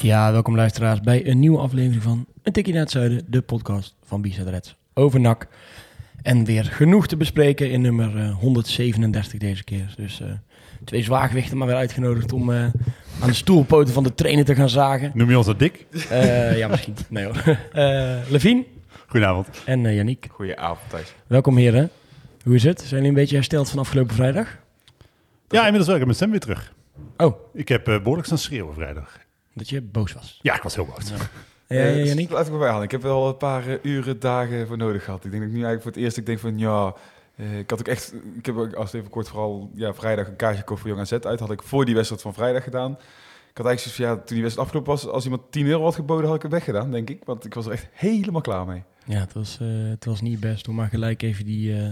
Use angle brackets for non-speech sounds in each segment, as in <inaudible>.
Ja, welkom luisteraars bij een nieuwe aflevering van Een Tikkie naar het Zuiden, de podcast van Bisa Reds over NAC. En weer genoeg te bespreken in nummer eh, 137 deze keer. Dus eh, twee zwaargewichten maar weer uitgenodigd om eh, aan de stoelpoten van de trainer te gaan zagen. Noem je ons dat dik? Eh, ja, misschien. Nee hoor. <laughs> Eh Levine Goedenavond. en eh Yannick. Goedenavond, Thijs. Welkom heren. Hoe is het? Zijn jullie een beetje hersteld van afgelopen vrijdag? Ja, inmiddels wel. Ik heb mijn stem weer terug. Oh, Ik heb eh, behoorlijk staan schreeuwen vrijdag. Dat je boos was. Ja, ik was heel boos. Ja, <laughs> ja, Eh, ik erbij halen. Ik heb wel een paar eh, uren, dagen voor nodig gehad. Ik denk dat ik nu eigenlijk voor het eerst, ik denk van ja, eh, ik had ook echt, ik heb ook, als het even kort vooral, ja, vrijdag een kaartje gekocht voor Jong AZ uit. Had ik voor die wedstrijd van vrijdag gedaan. Ik had eigenlijk zoiets van, ja, toen die wedstrijd afgelopen was, als iemand 10 euro had geboden, had ik hem weggedaan, denk ik. Want ik was er echt helemaal klaar mee. Ja, het was, eh, het was niet best om maar gelijk even die, eh,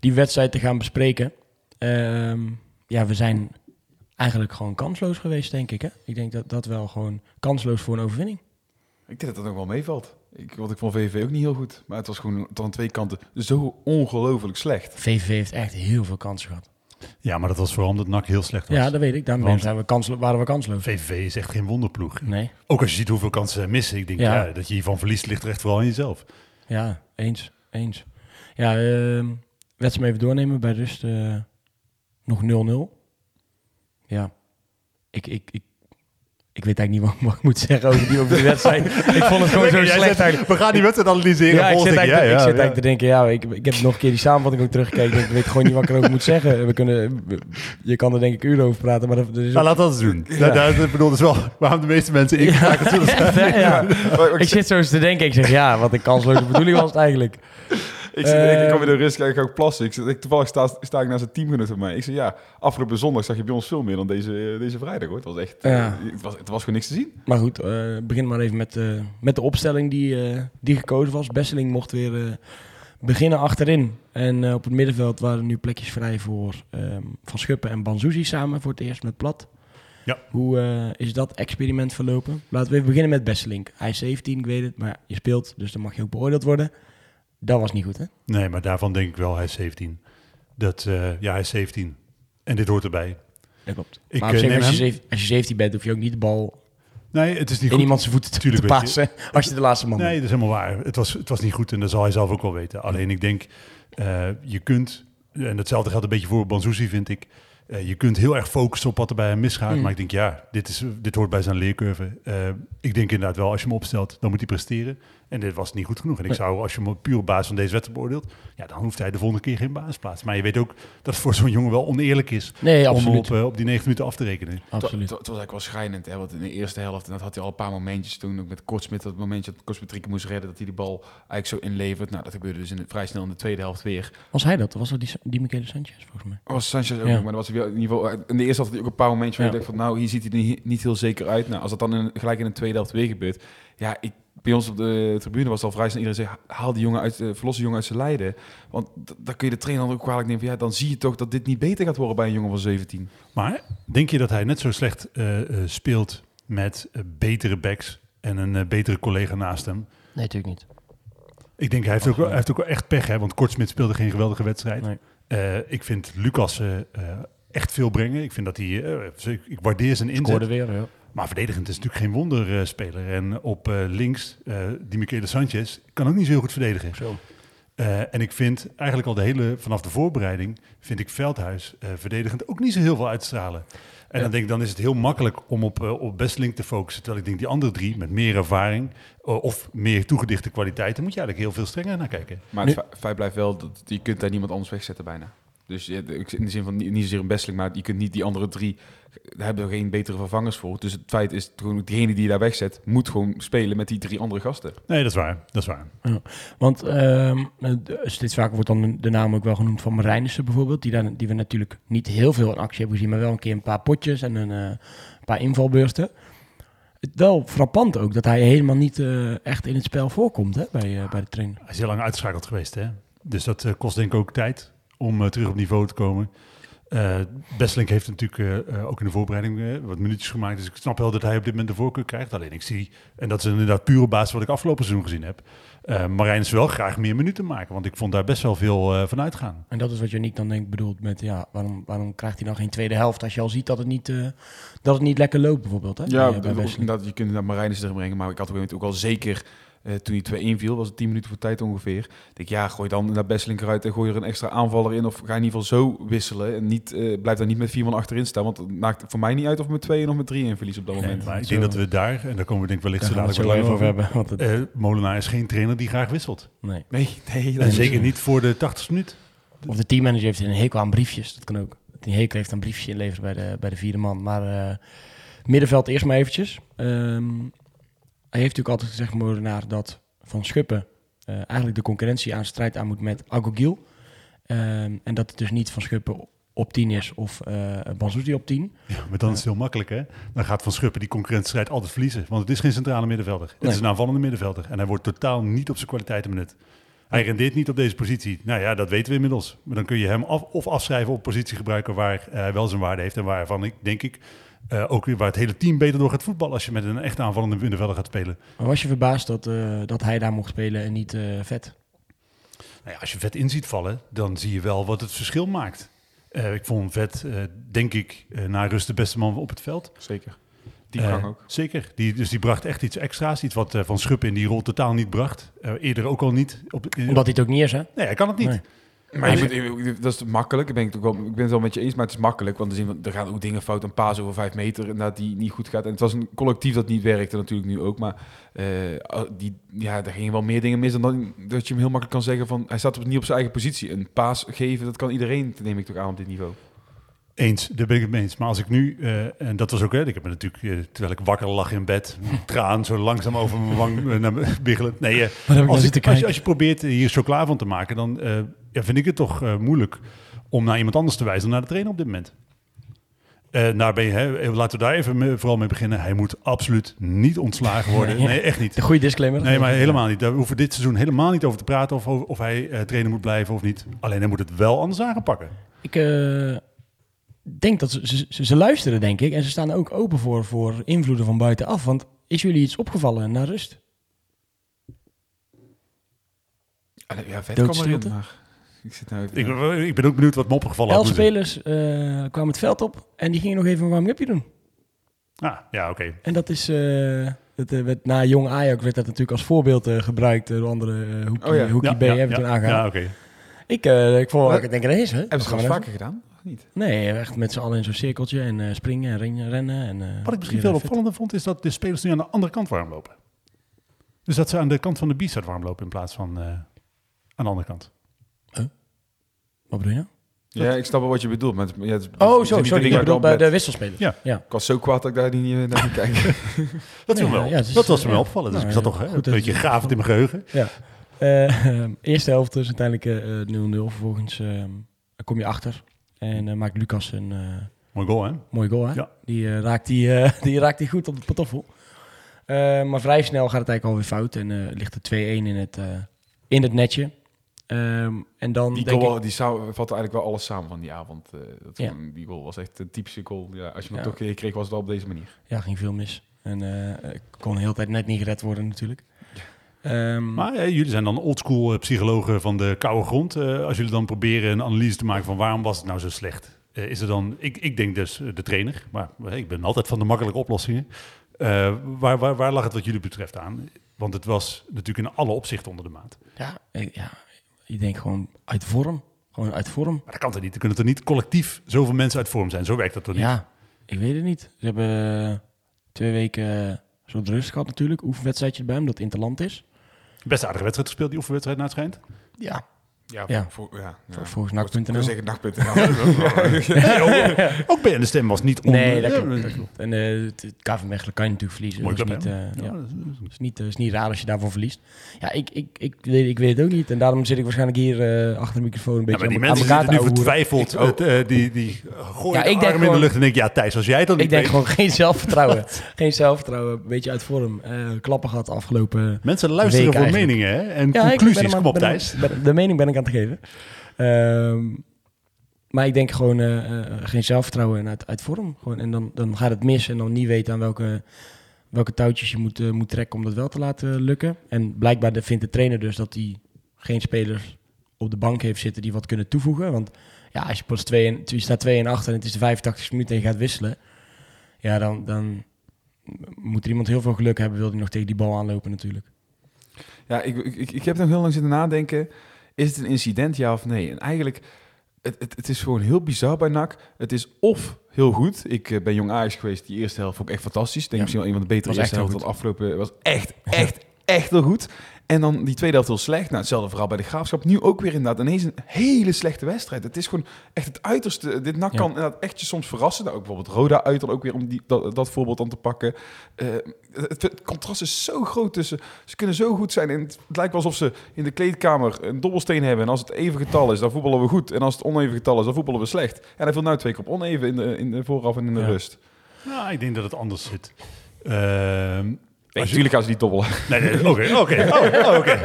die wedstrijd te gaan bespreken. Ehm, ja, we zijn eigenlijk gewoon kansloos geweest, denk ik. Hè? Ik denk dat dat wel gewoon kansloos voor een overwinning. Ik denk dat dat nog wel meevalt. Ik, want ik vond VVV ook niet heel goed. Maar het was gewoon aan twee kanten zo ongelooflijk slecht. VVV heeft echt heel veel kansen gehad. Ja, maar dat was vooral omdat NAC heel slecht was. Ja, dat weet ik. Daarom Want- zijn we kanslo waren we kansloos. VVV is echt geen wonderploeg. Nee, Ook als je ziet hoeveel kansen zij missen. Ik denk, Ja. ja. dat je hiervan verliest ligt er echt vooral in jezelf. ja, eens. Eens. Ja, ehm wedstrijd even doornemen bij rust. eh, nog 0-0. Ja, ik, ik, ik, ik weet eigenlijk niet wat, ik moet zeggen over die, over die wedstrijd. <laughs> ik vond het gewoon zo Jij slecht eigenlijk. We gaan die wedstrijd analyseren. Ja, ik zit, eigenlijk, ik, ik ja, zit ja, eigenlijk te denken, ja, ik, ik heb nog een keer die samenvatting ook teruggekeken. Ik ik weet gewoon niet wat ik erover moet zeggen. We kunnen, je kan er denk ik uren over praten, maar Nou, laat dat eens doen. Ja. Dat, ik bedoel, dat is wel waarom de meeste mensen. Ja, <laughs> <laughs> ja. Maar- maar Ik zit zo eens te denken. Ik zeg, ja, wat een kansloze bedoeling was het eigenlijk. Ik, zit, ik, ik Eh, kwam weer de rust, ik ga ook plassen. Ik, zit- ik, toevallig sta, sta ik naast een teamgenoot van mij. Ik zei, ja, afgelopen zondag zag je bij ons veel meer dan deze, deze vrijdag, hoor. Het was echt, eh, Ja. het, was, het was gewoon niks te zien. Maar goed, eh, begin maar even met, eh, met de opstelling die, eh, die gekozen was. Besseling mocht weer eh, beginnen achterin. En eh, op het middenveld waren nu plekjes vrij voor ehm, Van Schuppen en Banzuzi samen voor het eerst met Plat. Ja. Hoe eh, is dat experiment verlopen? Laten we even beginnen met Besseling. Hij is 17, ik weet het, maar je speelt, dus dan mag je ook beoordeeld worden. Dat was niet goed, hè? Nee, maar daarvan denk ik wel, hij is 17. Dat, eh, ja, hij is 17. En dit hoort erbij. Dat klopt. Ik, maar eh, zich, als, je hem- zeven- als je 17 bent, hoef je ook niet de bal Nee, het is niet in goed. iemands voeten te, Tuurlijk te je- passen. <laughs> Als je de laatste man Nee, dat is helemaal waar. Het was, het was niet goed en dat zal hij zelf ook wel weten. Alleen ik denk, eh, je kunt, en hetzelfde geldt een beetje voor Banzuzi, vind ik. je kunt heel erg focussen op wat er bij hem misgaat. Mm. Maar ik denk, ja, dit, is, dit hoort bij zijn leercurve. Ik denk inderdaad wel, als je hem opstelt, dan moet hij presteren. En dit was niet goed genoeg. En ik zou, als je hem op puur op basis van deze wedstrijd beoordeelt, ja, dan hoeft hij de volgende keer geen basisplaats. Maar je weet ook dat het voor zo'n jongen wel oneerlijk is Nee, om op, eh, op die 9 minuten af te rekenen. Het, absoluut. het was eigenlijk wel schrijnend, hè, want in de eerste helft, en dat had hij al een paar momentjes toen, ook met Kortsmit, dat momentje dat Kortsmit drie keer moest redden, dat hij die bal eigenlijk zo inlevert. Nou, dat gebeurde dus in het, vrij snel in de tweede helft weer. Was hij dat? Was dat die, die Michele Sanchez, volgens mij? Was Sanchez ook Ja. maar dat was hij wel in ieder geval, in de eerste helft had hij ook een paar momentjes waar Ja. je denkt van, nou, hier ziet hij er niet, niet heel zeker uit. Nou, als dat dan in, gelijk in de tweede helft weer gebeurt, ja, ik, bij ons op de tribune was al vrij snel iedereen zei, haal die jongen uit, eh, verlos die jongen uit zijn lijden. Want dan kun je de trainer dan ook kwalijk nemen van, ja, dan zie je toch dat dit niet beter gaat worden bij een jongen van 17. Maar denk je dat hij net zo slecht eh, eh, speelt met betere backs en een betere collega naast hem? Nee, natuurlijk niet. Ik denk, hij heeft, ook, wel- hij heeft ook wel echt pech, hè? want Kortsmit speelde geen geweldige wedstrijd. Nee. Eh, ik vind Lucas echt veel brengen. Ik vind dat hij, ik waardeer zijn inzet. Scoorde weer, ja. Maar verdedigend is natuurlijk geen wonderspeler. en op eh, links, eh, die Michele Sanchez, kan ook niet zo heel goed verdedigen. Zo. Eh, en ik vind eigenlijk al de hele, vanaf de voorbereiding, vind ik Veldhuis eh, verdedigend ook niet zo heel veel uitstralen. En Ja. dan denk ik, dan is het heel makkelijk om op, eh, op Besseling te focussen. Terwijl ik denk, die andere drie met meer ervaring eh, of meer toegedichte kwaliteiten, moet je eigenlijk heel veel strenger naar kijken. Maar het fe- feit blijft wel dat je kunt daar niemand anders wegzetten bijna. Dus in de zin van niet, zozeer een besteling, maar je kunt niet die andere drie daar hebben we geen betere vervangers voor. Dus het feit is gewoon, degene die je daar wegzet, moet gewoon spelen met die drie andere gasten. Nee, dat is waar. Dat is waar. Want ehm, eh, de- steeds vaker wordt dan de naam ook wel genoemd van Marijnissen bijvoorbeeld. Die, daar, die we natuurlijk niet heel veel in actie hebben gezien, maar wel een keer een paar potjes en een eh, paar invalbeurten. Het wel frappant ook dat hij helemaal niet eh, echt in het spel voorkomt hè, bij, eh, bij de trainer. Hij is heel lang uitgeschakeld geweest, hè? Dus dat kost denk ik ook tijd om terug op niveau te komen. Eh Besselink heeft natuurlijk eh, eh, ook in de voorbereiding wat minuutjes gemaakt. Dus ik snap wel dat hij op dit moment de voorkeur krijgt. Alleen ik zie, en dat is inderdaad pure basis wat ik afgelopen seizoen gezien heb. eh Marijn is wel graag meer minuten maken. Want ik vond daar best wel veel eh, van uitgaan. En dat is wat Janiek dan denk ik bedoelt met, ja, waarom, waarom krijgt hij dan geen tweede helft als je al ziet dat het niet, eh, dat het niet lekker loopt bijvoorbeeld hè, Ja, bij, dat, je kunt naar Marijnissen erin brengen, maar ik had op een moment ook al zeker, eh, toen hij 2-1 viel, was het 10 minuten voor tijd ongeveer. Ik denk, ja, gooi dan naar Besseling eruit en gooi er een extra aanvaller in. Of ga in ieder geval zo wisselen en niet, eh, blijf daar niet met vier man achterin staan. Want het maakt voor mij niet uit of we met 2 of met 3 in verliezen op dat Nee, moment. Maar ik zo- denk dat we daar, en daar komen we denk ik wellicht zo dadelijk wel even over hebben. Want het, Eh, Molenaar is geen trainer die graag wisselt. nee. Nee, nee, dat En is zeker niet voor de 80ste minuut. Of de teammanager heeft een hekel aan briefjes. Dat kan ook. Een hekel heeft aan briefjes inleveren bij de, bij de vierde man. Maar eh, middenveld eerst maar eventjes. Ehm, hij heeft natuurlijk altijd gezegd, Molenaar, dat Van Schuppen eh, eigenlijk de concurrentie aan strijd aan moet met Agogiel. Ehm, en dat het dus niet Van Schuppen op 10 is of uh, Banzuti op 10. Ja, maar dan is het heel makkelijk, hè? Dan gaat Van Schuppen die concurrentiestrijd altijd verliezen. Want het is geen centrale middenvelder. Het Nee. is een aanvallende middenvelder. En hij wordt totaal niet op zijn kwaliteiten benut. Hij rendeert niet op deze positie. Nou ja, dat weten we inmiddels. Maar dan kun je hem af, of afschrijven op positie gebruiken waar eh, hij wel zijn waarde heeft. En waarvan ik, denk ik, eh, ook weer waar het hele team beter door gaat voetballen als je met een echt aanvallende middenvelder gaat spelen. Maar was je verbaasd dat, eh, dat hij daar mocht spelen en niet eh, vet? Nou ja, als je vet in ziet vallen, dan zie je wel wat het verschil maakt. Eh, ik vond vet, eh, denk ik, eh, na rust de beste man op het veld. Zeker. Diepgang Eh, ook. Zeker. Die, dus die bracht echt iets extra's. Iets wat Van Schuppen in die rol totaal niet bracht. Eh, eerder ook al niet. Op, Omdat hij het ook niet is, hè? Nee, hij kan het niet. Nee. Maar je moet- dat is makkelijk. Ik ben, het wel, ik ben het wel met je eens, maar het is makkelijk. Want er, er gaan ook dingen fout. Een paas over vijf meter inderdaad, die niet goed gaat. En het was een collectief dat niet werkte natuurlijk nu ook. Maar eh, die, ja, er gingen wel meer dingen mis dan dat, dat je hem heel makkelijk kan zeggen van... Hij staat op, niet op zijn eigen positie. Een paas geven, dat kan iedereen, neem ik toch aan op dit niveau. Eens, daar ben ik het mee eens. Maar als ik nu, eh, en dat was ook, hè, ik heb me natuurlijk, eh, terwijl ik wakker lag in bed, <laughs> traan zo langzaam over mijn wang naar me <laughs> biggelen. Nee, nou als, zitten ik, als, je, als je probeert hier chocola van te maken, dan ja, vind ik het toch eh, moeilijk om naar iemand anders te wijzen dan naar de trainer op dit moment. Eh nou ben je, hè, laten we daar even mee- vooral mee beginnen. Hij moet absoluut niet ontslagen worden. <laughs> Nee. Nee, echt niet. De goede disclaimer. Nee, maar helemaal niet. Daar hoeven we dit seizoen helemaal niet over te praten of, of hij eh, trainer moet blijven of niet. Alleen hij moet het wel anders aanpakken. Ik eh, denk dat ze, ze, ze, ze luisteren, denk ik. En ze staan ook open voor, voor invloeden van buitenaf. Want is jullie iets opgevallen na rust? Ja, vet erin, <laughs> ik zit nou even... Ik, ik ben ook benieuwd wat me opgevallen Elf spelers eh, kwamen het veld op en die gingen nog even een warming-upje doen. Ah, ja, oké. En dat is... eh, dat, eh, werd, na jong Ajax werd dat natuurlijk als voorbeeld eh, gebruikt eh, door andere uh, Hoekie, Oh ja. Hoekie Ja, B ja, hebben we ja, toen aangehaald. Ja, oké. Ik, eh, ik vond, Maar- ik denk, is hè. Hebben ze we vaker gedaan? Of niet? Nee, echt met z'n allen in zo'n cirkeltje en eh, springen en rennen. rennen en, eh, Wat ik misschien veel opvallender vond, is dat de spelers nu aan de andere kant warm lopen. Dus dat ze aan de kant van de B-start warm lopen in plaats van eh, aan de andere kant. Wat bedoel je? Ja, ik snap wel wat je bedoelt. Ja, het, het Oh, zo, sorry. ik bij de wisselspelers. Ja. ja. Ik was zo kwaad dat ik daar niet, eh, naar niet kijk. <laughs> Dat Nee, wel. ja, is- dat was me ja. wel opvallen. Dus Nou, ik zat toch een dat beetje je- gravend in mijn geheugen. Ja. <laughs> Eh, eerste helft is uiteindelijk eh, eh, 0-0. Vervolgens eh, kom je achter. En eh, maakt Lucas een eh Mooi goal, hè? mooie goal. Hè? Ja. Die, eh, raakt die, eh, <laughs> die raakt die goed op de patoffel. Eh, maar vrij snel gaat het eigenlijk alweer fout. En eh, ligt er 2-1 in het, eh, in het netje. Ehm, en dan Die denk goal ik... die zou, vatte eigenlijk wel alles samen van die avond. eh, dat Ja. Die goal was echt een typische goal. Ja, als je hem Ja. toch kreeg, was het wel op deze manier. Ja, ging veel mis. En eh, ik kon de hele tijd net niet gered worden natuurlijk. Ehm, Maar eh, jullie zijn dan oldschool psychologen van de koude grond. Eh, als jullie dan proberen een analyse te maken van waarom was het nou zo slecht. eh, is er dan, ik, ik denk dus de trainer, maar ik ben altijd van de makkelijke oplossingen. Eh, waar, waar, waar lag het wat jullie betreft aan? Want het was natuurlijk in alle opzichten onder de maat. ja, ja, je denkt gewoon uit vorm. Gewoon uit vorm. Maar dat kan toch niet? Er kunnen er niet collectief zoveel mensen uit vorm zijn. Zo werkt dat toch niet? Ja, ik weet het niet. Ze hebben eh, twee weken uh, zo'n rust gehad natuurlijk. Oefenwedstrijdje bij hem, dat interland is. Best aardige wedstrijd gespeeld, die oefenwedstrijd naar het schijnt. Ja. Ja, Ja. Voor, ja, ja. Vol- volgens Ik wil zeggen NAC.nl. <laughs> <laughs> Ook bij de stem was niet on... Nee, dat Ja, klopt. Dat klopt. En eh, het, het KV Mechelen kan je natuurlijk verliezen. Mooi dat is niet, hè? eh, ja. Ja, dat is- is niet, is niet raar als je daarvan verliest. Ja, ik, ik, ik, weet, ik weet het ook niet. En daarom zit ik waarschijnlijk hier eh, achter de microfoon een Ja, beetje maar die aan, mensen zitten nu vertwijfeld. Eh, die die gooien Ja, ik arm in de lucht en denk ja Thijs, als jij het dan niet Ik denk weet. gewoon geen zelfvertrouwen. <laughs> geen zelfvertrouwen. Een beetje uit vorm. Eh, klappen gehad afgelopen... Mensen luisteren voor meningen hè? en Ja, ik conclusies. ben Kom op ben Thijs. ben- de mening ben ik aan het geven. Ehm, maar ik denk gewoon eh, eh, geen zelfvertrouwen en uit, uit vorm. Gewoon, en dan, dan gaat het mis en dan niet weten aan welke, welke touwtjes je moet, eh, moet trekken om dat wel te laten lukken. En blijkbaar vindt de trainer dus dat hij geen spelers op de bank heeft zitten die wat kunnen toevoegen. Want ja, als je pas 2 en, je staat 2 en 8 en het is de 85 minuten en je gaat wisselen. Ja, dan, dan moet er iemand heel veel geluk hebben, wil hij nog tegen die bal aanlopen natuurlijk. Ja, ik, ik- ik heb nog heel lang zitten nadenken. Is het een incident, ja of nee? En eigenlijk, het, het, het is gewoon heel bizar bij NAC. Het is of heel goed. Ik eh, ben jong Ajax geweest. Die eerste helft vond ik echt fantastisch. Ik denk Ja. misschien wel een van de betere eerste helft van de afgelopen... was echt, <laughs> echt, echt heel goed. En dan die tweede helft heel slecht. Nou, hetzelfde verhaal bij de Graafschap. Nu ook weer inderdaad ineens een hele slechte wedstrijd. Het is gewoon echt het uiterste. Dit NAC Ja. kan inderdaad echt je soms verrassen. Nou, ook bijvoorbeeld Roda uit dan ook weer om die, dat, dat voorbeeld dan te pakken. Eh, het, het contrast is zo groot tussen... Ze kunnen zo goed zijn. En het lijkt wel alsof ze in de kleedkamer een dobbelsteen hebben. En als het even getal is, dan voetballen we goed. En als het oneven getal is, dan voetballen we slecht. En hij viel nou twee keer op oneven in de, in de vooraf en in de Ja. rust. Nou, ik denk dat het anders zit. Ehm, je- natuurlijk gaan ze niet dobbelen. nee, nee, oké, oké, oh, oh, oké.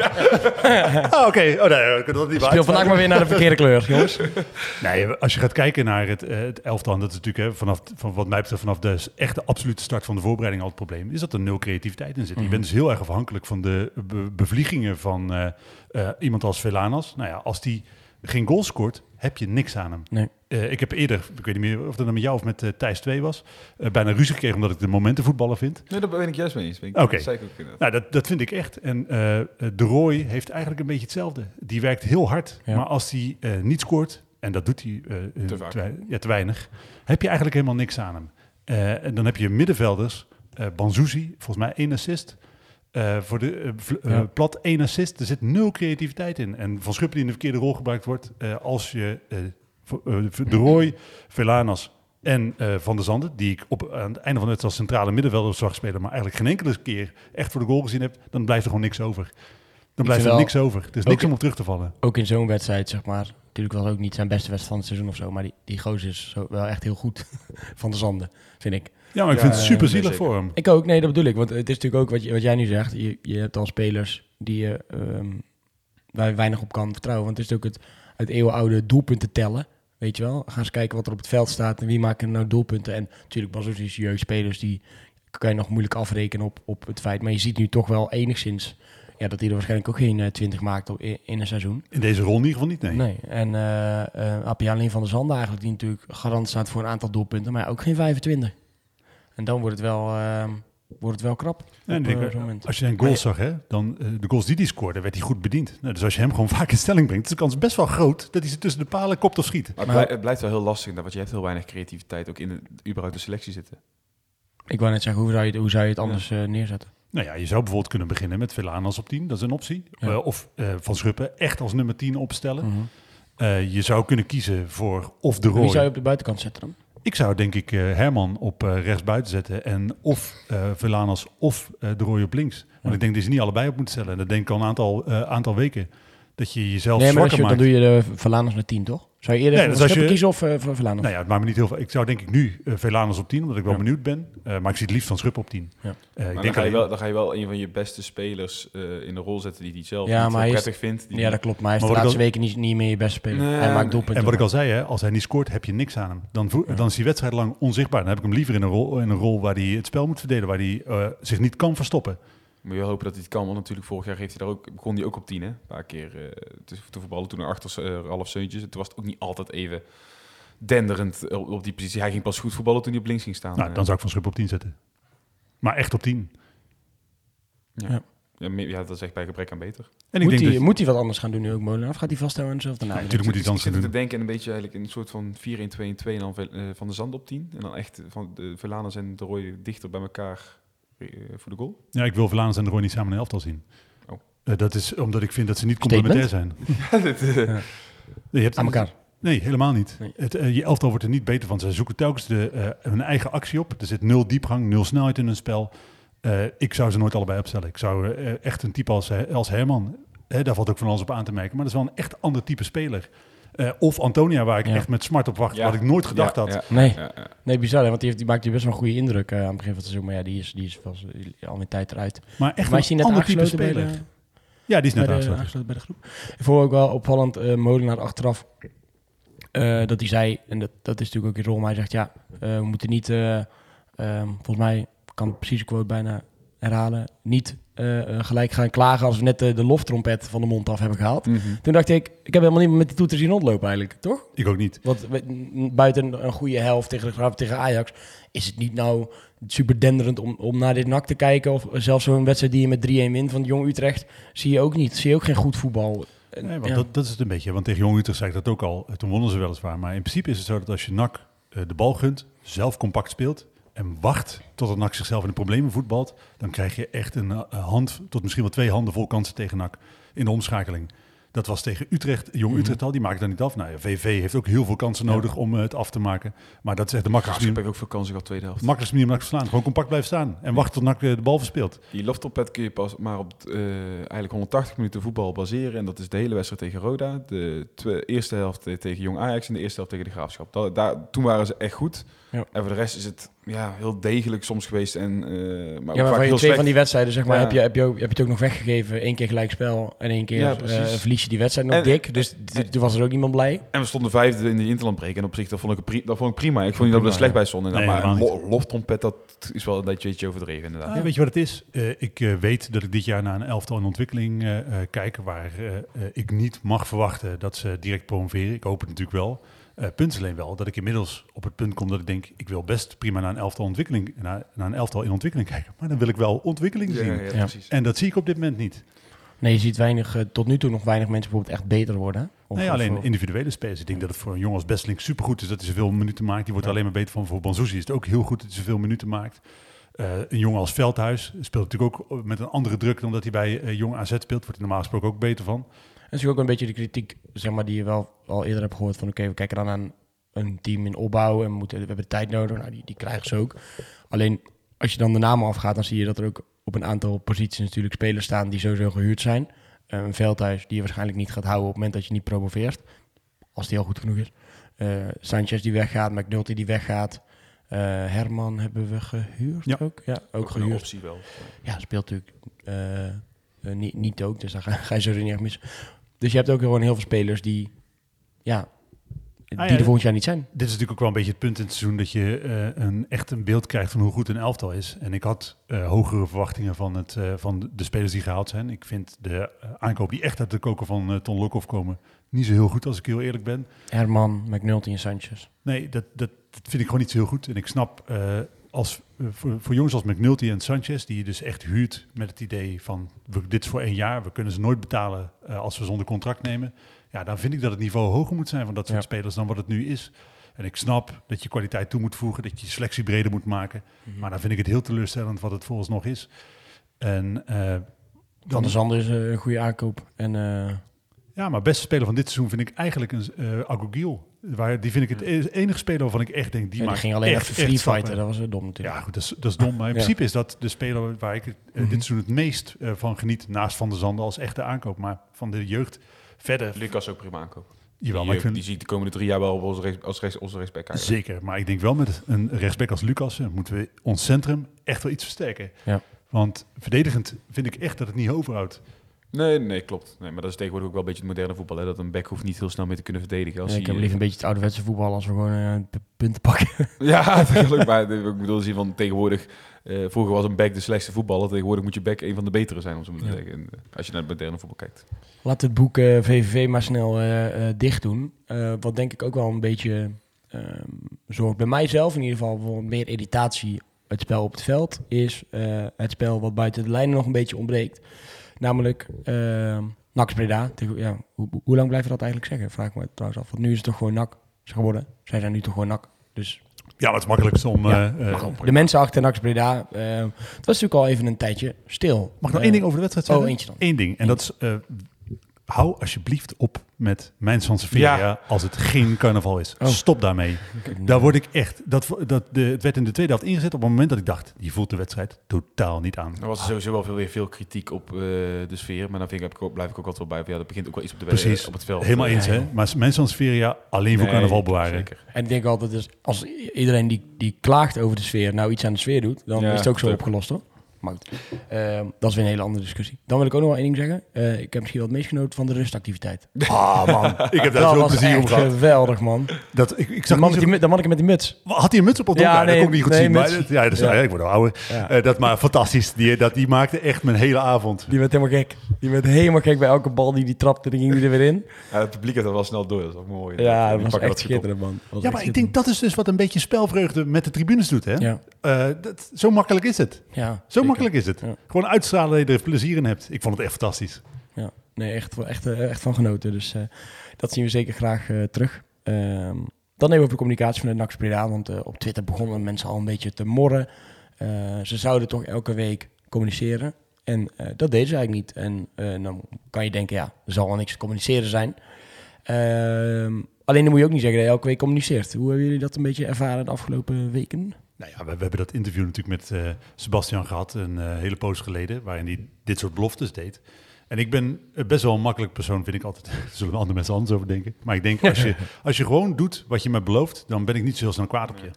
Oh, oké, <laughs> oh, nee, ik kan dat niet Speel vandaag maar weer naar de verkeerde kleur, <laughs> jongens. Nee, als je gaat kijken naar het, eh, het elftal, dat is natuurlijk hè, vanaf, van wat mij betreft vanaf de echte absolute start van de voorbereiding al het probleem, is dat er nul creativiteit in zit. Je Mhm. bent dus heel erg afhankelijk van de be- bevliegingen van eh, eh, iemand als Velanas. Nou ja, als die geen goal scoort, heb je niks aan hem. Nee. Eh, ik heb eerder, ik weet niet meer of dat nou met jou of met eh, Thijs 2 was, eh, bijna ruzie gekregen omdat ik de momentenvoetballer vind. Nee, daar ben ik juist mee eens. Oké. dat. Nou, dat, dat vind ik echt. En De Roy heeft eigenlijk een beetje hetzelfde. Die werkt heel hard, Ja. maar als hij eh, niet scoort, en dat doet hij Te ja, te weinig, heb je eigenlijk helemaal niks aan hem. Eh, en dan heb je middenvelders, eh Banzuzi, volgens mij één assist. Eh, voor de eh, vl- eh, Ja. plat één assist, er zit nul creativiteit in. En Van Schuppen die in de verkeerde rol gebruikt wordt, als je De Roy, Velanas en Van der Zanden, die ik op, aan het einde van wedstrijd als centrale middenvelder zag spelen, maar eigenlijk geen enkele keer echt voor de goal gezien heb, dan blijft er gewoon niks over. Dan blijft er niks over. Er is niks in- om op terug te vallen. Ook in zo'n wedstrijd, zeg maar. Natuurlijk was het ook niet zijn beste wedstrijd van het seizoen of zo. Maar die, die gozer is zo, wel echt heel goed <laughs> van de zanden, vind ik. Ja, maar ik Ja, vind het super zielig voor hem. Ik ook, nee, dat bedoel ik. Want het is natuurlijk ook wat, je, wat jij nu zegt. Je, je hebt al spelers die je, ehm, waar je weinig op kan vertrouwen. Want het is ook het, het eeuwenoude doelpunten tellen. Weet je wel? Ga eens kijken wat er op het veld staat en wie maken nou doelpunten. En natuurlijk, Bazoes is jeugdspelers, die kan je nog moeilijk afrekenen op, op het feit. Maar je ziet nu toch wel enigszins ja, dat hij er waarschijnlijk ook geen eh, 20 maakt op, in, in een seizoen. In deze rol in ieder geval niet, nee. Nee. En eh eh Appie alleen van der Zanden eigenlijk, die natuurlijk garant staat voor een aantal doelpunten, maar ook geen 25. En dan wordt het wel, eh, wordt het wel krap. En op, denk, eh, moment. als je zijn goals zag, hè, dan eh, de goals die hij scoorde, werd hij goed bediend. Nou, dus als je hem gewoon <laughs> vaak in stelling brengt, is de kans best wel groot dat hij ze tussen de palen kopt of schiet. Maar het, Maar- blij- het blijft wel heel lastig, want je hebt heel weinig creativiteit ook in de, überhaupt de selectie zitten. Ik wou net zeggen, hoe zou je het, hoe zou je het anders eh, neerzetten? Nou ja, je zou bijvoorbeeld kunnen beginnen met Velanas op 10, dat is een optie. Ja. Eh, of eh, Van Schuppen echt als nummer 10 opstellen. Mhm. Eh, je zou kunnen kiezen voor of de Wie zou je op de buitenkant zetten dan? Ik zou denk ik eh, Herman op eh rechts buiten zetten en of eh Velanas of de Roy op links. Want Ja. ik denk dat je ze niet allebei op moet stellen. En dat denk ik al een aantal, aantal weken. Dat je jezelf nee, maar als zwakker je, dan doe je de Verlaners naar 10, toch? Zou je eerder Nee, dus je- kiezen of voor Verlaners? Nou ja, het maakt me niet heel veel. Ik zou denk ik nu uh, op 10, omdat ik wel Ja. benieuwd ben. Eh, maar ik zie het liefst van Schuppen op 10. Ja. Eh, ik dan, denk ga je alleen- wel, dan ga je wel een van je beste spelers eh, in de rol zetten die hij zelf Ja, maar hij is- prettig vindt. Die ja, dat klopt. Maar hij is Maar de laatste al- weken niet, niet meer je beste speler. Nee, hij maakt doelpunten. En wat ik al zei, hè, als hij niet scoort, heb je niks aan hem. Dan, Ja. dan is hij wedstrijd lang onzichtbaar. Dan heb ik hem liever in een rol, in een rol waar hij het spel moet verdelen, waar hij eh, zich niet kan verstoppen. Moet je hopen dat hij het kan, want natuurlijk vorig jaar heeft hij daar ook, begon hij ook op 10, hè? Een paar keer eh, te, te voetballen, toen achter uh, Ralf Seuntjes. Toen was het ook niet altijd even denderend op, op die positie. Hij ging pas goed voetballen toen hij op links ging staan. Nou, eh. dan zou ik van Schuppen op 10 zetten. Maar echt op 10. ja. Ja. Ja, ja, dat is echt bij gebrek aan beter. En ik Moet denk hij, dat, moet hij wat anders gaan doen nu ook, Molenaar? Of gaat hij vasthouden aan dezelfde naam? natuurlijk moet hij ik dan zit doen. te denken een beetje eigenlijk in een soort van 4-1-2-1-2 en dan eh, Van de Zand op 10. En dan echt van de Verlaners en de Roy dichter bij elkaar eh, voor de goal. Ja, ik wil Vlaanderen en de Roy niet samen in een elftal zien. Oh. Eh, dat is omdat ik vind dat ze niet Statement? complementair zijn. <laughs> Dit, eh, Nee, je hebt, Aan elkaar. Nee, helemaal niet. Nee. Het, eh, je elftal wordt er niet beter van. Ze zoeken telkens de, eh, hun eigen actie op. Er zit nul diepgang, nul snelheid in hun spel. Eh, ik zou ze nooit allebei opstellen. Ik zou eh, echt een type als, eh, als Herman, hè, daar valt ook van alles op aan te merken. Maar dat is wel een echt ander type speler. Eh, of Antonia, waar ik Ja. echt met smart op wacht, Ja. wat ik nooit gedacht ja, had. ja, Nee. Nee, bizar, hè, want die, heeft, die maakt hier best wel een goede indruk eh, aan het begin van het seizoen. Maar ja, die is, die is wel al een tijd eruit. Maar echt maar is die een net ander type aangesloten bij speler. de, Ja, die is net bij, de, aangesloten. aangesloten bij de groep? Ik vond ook wel opvallend, eh Molenaar achteraf, eh, dat hij zei, en dat, dat is natuurlijk ook in rol, maar hij zegt ja, eh, we moeten niet, eh, ehm, volgens mij kan precies de quote bijna herhalen, niet eh, eh, gelijk gaan klagen als we net de, de loftrompet van de mond af hebben gehaald. Mhm. Toen dacht ik, ik heb helemaal niet met die toeter zien rondlopen eigenlijk, toch? Ik ook niet. Want buiten een goede helft tegen tegen Ajax is het niet nou super denderend om, om naar dit nak te kijken. Of zelfs zo'n wedstrijd die je met 3-1 wint van Jong Utrecht, zie je ook niet. Zie je ook geen goed voetbal. Nee, want ja. dat, dat is het een beetje. Want tegen Jong Utrecht zei ik dat ook al. Toen wonnen ze weliswaar. Maar in principe is het zo dat als je eh, de bal gunt, zelf compact speelt en wacht tot het NAC zichzelf in de problemen voetbalt, dan krijg je echt een eh, hand tot misschien wel twee handen vol kansen tegen NAC in de omschakeling. Dat was tegen Utrecht, Jong Mhm. Utrecht al, die maakt dat niet af. Nou ja, VV heeft ook heel veel kansen Ja. nodig om eh, het af te maken. Maar dat is echt de makkelijkste manier, ook veel kansen gehad tweede helft. makkelijkste manier om NAC te slaan. Gewoon compact blijven staan en wachten tot NAC eh, de bal verspeelt. Die loftoppet kun je pas maar op eigenlijk 180 minuten voetbal baseren. En dat is de hele wedstrijd tegen Roda. De eerste helft tegen Jong Ajax en de eerste helft tegen de Graafschap. Dat, daar, toen waren ze echt goed. Ja. En voor de rest is het ja, heel degelijk soms geweest. En, eh, maar ook ja, maar van je twee slecht. van die wedstrijden, zeg maar, Ja. heb, je, heb, je ook, heb je het ook nog weggegeven. Eén keer gelijkspel en één keer Ja, eh, verlies je die wedstrijd nog En- dik. Dus toen was er ook niemand blij. En we stonden vijfde in de interlandbreek. En op zich, dat vond ik, dat vond ik prima. Ik vond niet dat we er slecht ja. bij stonden. Nee, maar een lo- loftrompet, dat is wel een beetje, beetje overdreven inderdaad. Ja, weet je wat het is? Eh, ik weet dat ik dit jaar naar een elftal in ontwikkeling eh, eh, kijk waar ik niet mag verwachten dat ze direct promoveren. Ik hoop het natuurlijk wel. Eh punt is alleen wel dat ik inmiddels op het punt kom dat ik denk, ik wil best prima naar een elftal, ontwikkeling, naar, naar een elftal in ontwikkeling <laughs> kijken. Maar dan wil ik wel ontwikkeling Ja, zien. ja. En dat zie ik op dit moment niet. Nee, je ziet weinig, eh, tot nu toe nog weinig mensen bijvoorbeeld echt beter worden. Of- nee, alleen of- individuele spelers. Ik denk dat het voor een jongen als Bestlink supergoed is dat hij zoveel minuten maakt. Die wordt er alleen maar beter van. Voor Banzuzi is het ook heel goed dat hij zoveel minuten maakt. Eh, een jongen als Veldhuis speelt natuurlijk ook met een andere druk dan dat hij bij jong AZ speelt. Wordt hij normaal gesproken ook beter van. En is ook een beetje de kritiek, zeg maar, die je wel al eerder hebt gehoord van oké, we kijken dan aan een team in opbouw en we, moeten, we hebben tijd nodig. Nou, die, die krijgen ze ook. Alleen als je dan de namen afgaat, dan zie je dat er ook op een aantal posities natuurlijk spelers staan die sowieso gehuurd zijn. Eh, een veldhuis die je waarschijnlijk niet gaat houden op het moment dat je niet promoveert. Als die al goed genoeg is. Eh, Sanchez die weggaat, McNulty die weggaat. Eh, Herman hebben we gehuurd Ja. ook? Ja, ook, een gehuurd. optie wel. Ja, speelt natuurlijk niet, niet ook, dus daar ga, ga je sowieso niet echt mis. Dus je hebt ook gewoon heel veel spelers die, ja, die Ah, ja, er volgend jaar niet zijn. Dit is natuurlijk ook wel een beetje het punt in het seizoen dat je eh, een, echt een beeld krijgt van hoe goed een elftal is. En ik had eh, hogere verwachtingen van, het, eh, van de spelers die gehaald zijn. Ik vind de eh, aankoop die echt uit de koker van eh, Ton Lokhoff komen niet zo heel goed als ik heel eerlijk ben. Herman, McNulty en Sanchez. Nee, dat, dat, dat vind ik gewoon niet zo heel goed. En ik snap eh, als, eh, voor, voor jongens als McNulty en Sanchez, die je dus echt huurt met het idee van we, dit is voor één jaar, we kunnen ze nooit betalen eh, als we zonder contract nemen. Ja, dan vind ik dat het niveau hoger moet zijn van dat soort Ja. spelers dan wat het nu is. En ik snap dat je kwaliteit toe moet voegen, dat je selectie breder moet maken. Maar dan vind ik het heel teleurstellend wat het volgens nog is. En Van dan, der Zanden is een goede aankoop. En ja, maar beste speler van dit seizoen vind ik eigenlijk een uh, Agogiel. Waar, die vind ik het e- enige speler waarvan ik echt denk, die, ja, die ging alleen echt, even free fighten. Dat was eh, dom natuurlijk. Ja, goed, dat is, dat is dom. Maar in Ja. principe is dat de speler waar ik eh, Mhm. dit seizoen het meest eh, van geniet. Naast Van der Zanden als echte aankoop. Maar van de jeugd verder. Lucas ook prima aankoop. Jawel, die, maar ik vind, die ziet de komende drie jaar wel als, rechts, als, rechts, als rechtsback eigenlijk. zeker. Maar ik denk wel met een rechtsback als Lucas moeten we ons centrum echt wel iets versterken. Ja. Want verdedigend vind ik echt dat het niet overhoudt. Nee, nee, klopt. Nee, maar dat is tegenwoordig ook wel een beetje het moderne voetbal. Hè? Dat een back hoeft niet heel snel mee te kunnen verdedigen. Als Nee, ik heb liever een beetje het ouderwetse voetbal als we gewoon eh, p- punten pakken. <laughs> Ja, natuurlijk. maar ik bedoel, zie van tegenwoordig... eh, vroeger was een back de slechtste voetballer. Tegenwoordig moet je back een van de betere zijn, om zo maar te Ja. zeggen. En, eh, als je naar het moderne voetbal kijkt. Laat het boek eh, VVV maar snel eh, eh, dicht doen. Eh, wat denk ik ook wel een beetje ehm, zorgt bij mijzelf in ieder geval voor meer irritatie. Het spel op het veld is eh, het spel wat buiten de lijnen nog een beetje ontbreekt. Namelijk uh, NAC Breda. Tegen- Ja, hoe, lang blijven we dat eigenlijk zeggen? Vraag ik me trouwens af. Want nu is het toch gewoon NAC geworden. Zij zijn nu toch gewoon NAC. Dus Ja, het is makkelijkst om... Ja, eh, eh, goed, de mensen achter NAC Breda, eh, het was natuurlijk al even een tijdje stil. Mag ik nog Eh, één ding over de wedstrijd zeggen? oh, eentje dan. Eén ding. En dat is... hou alsjeblieft op met mijn Sanseveria Ja. als het geen carnaval is. Oh. Stop daarmee. Daar word ik echt... Dat, dat, de, het werd in de tweede helft ingezet op het moment dat ik dacht... je voelt de wedstrijd totaal niet aan. Er was sowieso wel veel, weer veel kritiek op eh, de sfeer. Maar dan vind ik, heb ik ook, blijf ik ook altijd wel bij. Ja, dat begint ook wel iets op, de, Precies. op het veld. Helemaal eens, hè? Maar mijn Sanseveria alleen voor nee, carnaval bewaren. Zeker. En ik denk altijd, dus als iedereen die, die klaagt over de sfeer nou iets aan de sfeer doet, dan Ja, is het ook zo opgelost hoor. Maar goed, ehm, dat is weer een hele andere discussie. Dan wil ik ook nog wel één ding zeggen. Eh, ik heb misschien wel het meest genoten van de rustactiviteit. <laughs> Ah, man. Ik heb daar dat zo plezier om echt gehad. geweldig man. Dat, ik, ik zag man, zo- die, dat manneke met die muts. Had hij een muts op het Ja, ja, nee, dat kon ik niet goed nee, zien. Maar, ja, dat is, Ja. ja, ik word ouder. Ja. Eh, dat maar fantastisch. Die, dat, die maakte echt mijn hele avond. Die werd helemaal gek. Die werd helemaal gek bij elke bal die die trapte, die ging die er weer in. Ja, het publiek had dat wel snel door. Dat is ook mooi. Ja, dat was echt op. schitterend man. Ja, maar ik denk dat is dus wat een beetje spelvreugde met de tribunes doet. Hè? Ja, Eh, dat, zo makkelijk is het. ja. Zo zeker. Makkelijk is het. Ja. Gewoon uitstralen dat je er plezier in hebt. Ik vond het echt fantastisch. Ja, nee, echt, wel- echt, eh, echt van genoten. Dus eh, dat zien we zeker graag eh, terug. Ehm, dan even over de communicatie van de NAC Breda. Want op Twitter begonnen mensen al een beetje te morren. Ze zouden toch elke week communiceren. En dat deden ze eigenlijk niet. En dan kan je denken, ja, er zal wel niks te communiceren zijn. Ehm, alleen dan moet je ook niet zeggen dat je elke week communiceert. Hoe hebben jullie dat een beetje ervaren de afgelopen weken? Nou ja, we, we hebben dat interview natuurlijk met eh, Sebastian gehad. Een eh, hele poos geleden. Waarin hij dit soort beloftes deed. En ik ben best wel een makkelijk persoon, vind ik altijd. <laughs> Daar zullen andere mensen anders over denken. Maar ik denk, als je, <laughs> als je gewoon doet wat je me belooft, dan ben ik niet zo heel snel kwaad op je.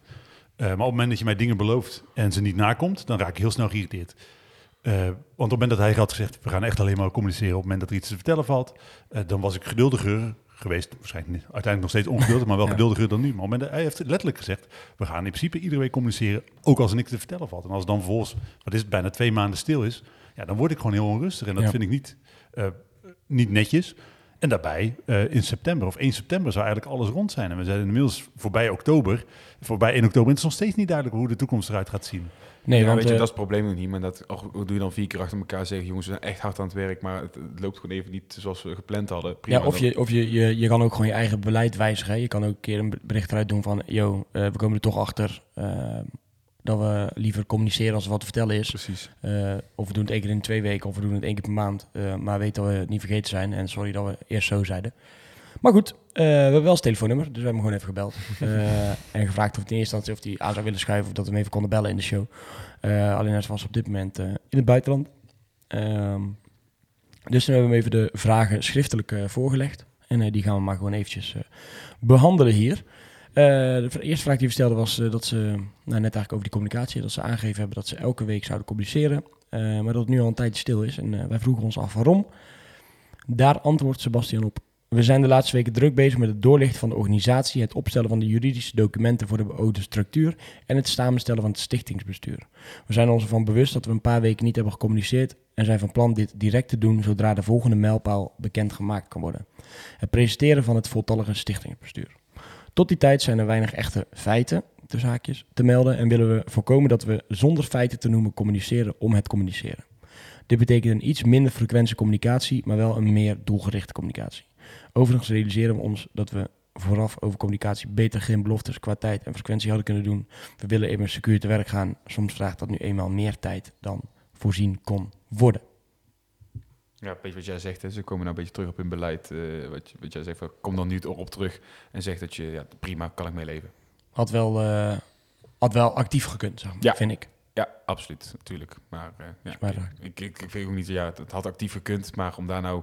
Eh, maar op het moment dat je mij dingen belooft en ze niet nakomt, dan raak ik heel snel geïrriteerd. Want op het moment dat hij had gezegd, we gaan echt alleen maar communiceren op het moment dat er iets te vertellen valt, dan was ik geduldiger geweest. Waarschijnlijk uiteindelijk nog steeds ongeduldig, maar wel Ja. geduldiger dan nu. Maar op het moment dat, hij heeft letterlijk gezegd, we gaan in principe iedere week communiceren, ook als er niks te vertellen valt. En als het dan vervolgens, wat is het, bijna twee maanden stil is, ja, dan word ik gewoon heel onrustig. En dat Ja. vind ik niet, eh, niet netjes. En daarbij, eh, in september of 1 september zou eigenlijk alles rond zijn. En we zijn inmiddels voorbij oktober, voorbij 1 oktober. En het is nog steeds niet duidelijk hoe de toekomst eruit gaat zien. Nee, ja, want weet je, eh, dat is het probleem nog niet. Maar dat oh, doe je dan vier keer achter elkaar zeggen... jongens, we zijn echt hard aan het werk... maar het, het loopt gewoon even niet zoals we gepland hadden. Prima, ja, of je, of je, je, je kan ook gewoon je eigen beleid wijzigen. hè. Je kan ook een keer een bericht eruit doen van... yo, eh, we komen er toch achter eh, dat we liever communiceren als er wat te vertellen is. Precies. Of we doen het één keer in twee weken of we doen het één keer per maand. Maar weet dat we het niet vergeten zijn. En sorry dat we eerst zo zeiden. Maar goed, we hebben wel zijn telefoonnummer. Dus we hebben hem gewoon even gebeld. <laughs> Eh, en gevraagd of het in eerste instantie of hij aan zou willen schuiven... of dat we hem even konden bellen in de show. Eh, alleen hij was op dit moment eh, in het buitenland. Ehm, dus toen hebben we hem even de vragen schriftelijk eh, voorgelegd. En eh, die gaan we maar gewoon eventjes eh, behandelen hier. Eh, de eerste vraag die we stelden was eh, dat ze, nou, net eigenlijk over die communicatie, dat ze aangegeven hebben dat ze elke week zouden communiceren. eh, maar dat het nu al een tijdje stil is. En eh, wij vroegen ons af waarom. Daar antwoordt Sebastian op. We zijn de laatste weken druk bezig met het doorlichten van de organisatie, het opstellen van de juridische documenten voor de beoogde structuur en het samenstellen van het stichtingsbestuur. We zijn ons ervan bewust dat we een paar weken niet hebben gecommuniceerd en zijn van plan dit direct te doen zodra de volgende mijlpaal bekendgemaakt kan worden. Het presenteren van het voltallige stichtingsbestuur. Tot die tijd zijn er weinig echte feiten, tussen haakjes, te melden en willen we voorkomen dat we zonder feiten te noemen communiceren om het communiceren. Dit betekent een iets minder frequente communicatie, maar wel een meer doelgerichte communicatie. Overigens realiseren we ons dat we vooraf over communicatie beter geen beloftes qua tijd en frequentie hadden kunnen doen. We willen even secuur te werk gaan. Soms vraagt dat nu eenmaal meer tijd dan voorzien kon worden. Ja, weet je wat jij zegt, hè? ze komen nou een beetje terug op hun beleid. eh, wat, wat jij zegt, van, kom dan niet erop terug en zeg dat je, ja, prima, kan ik mee leven. Had wel, eh, had wel actief gekund, zeg maar, Ja. vind ik. Ja, absoluut, natuurlijk. Maar, eh, ja, maar, ik, ik, ik, vind ook niet, ja, het, het had actief gekund, maar om daar nou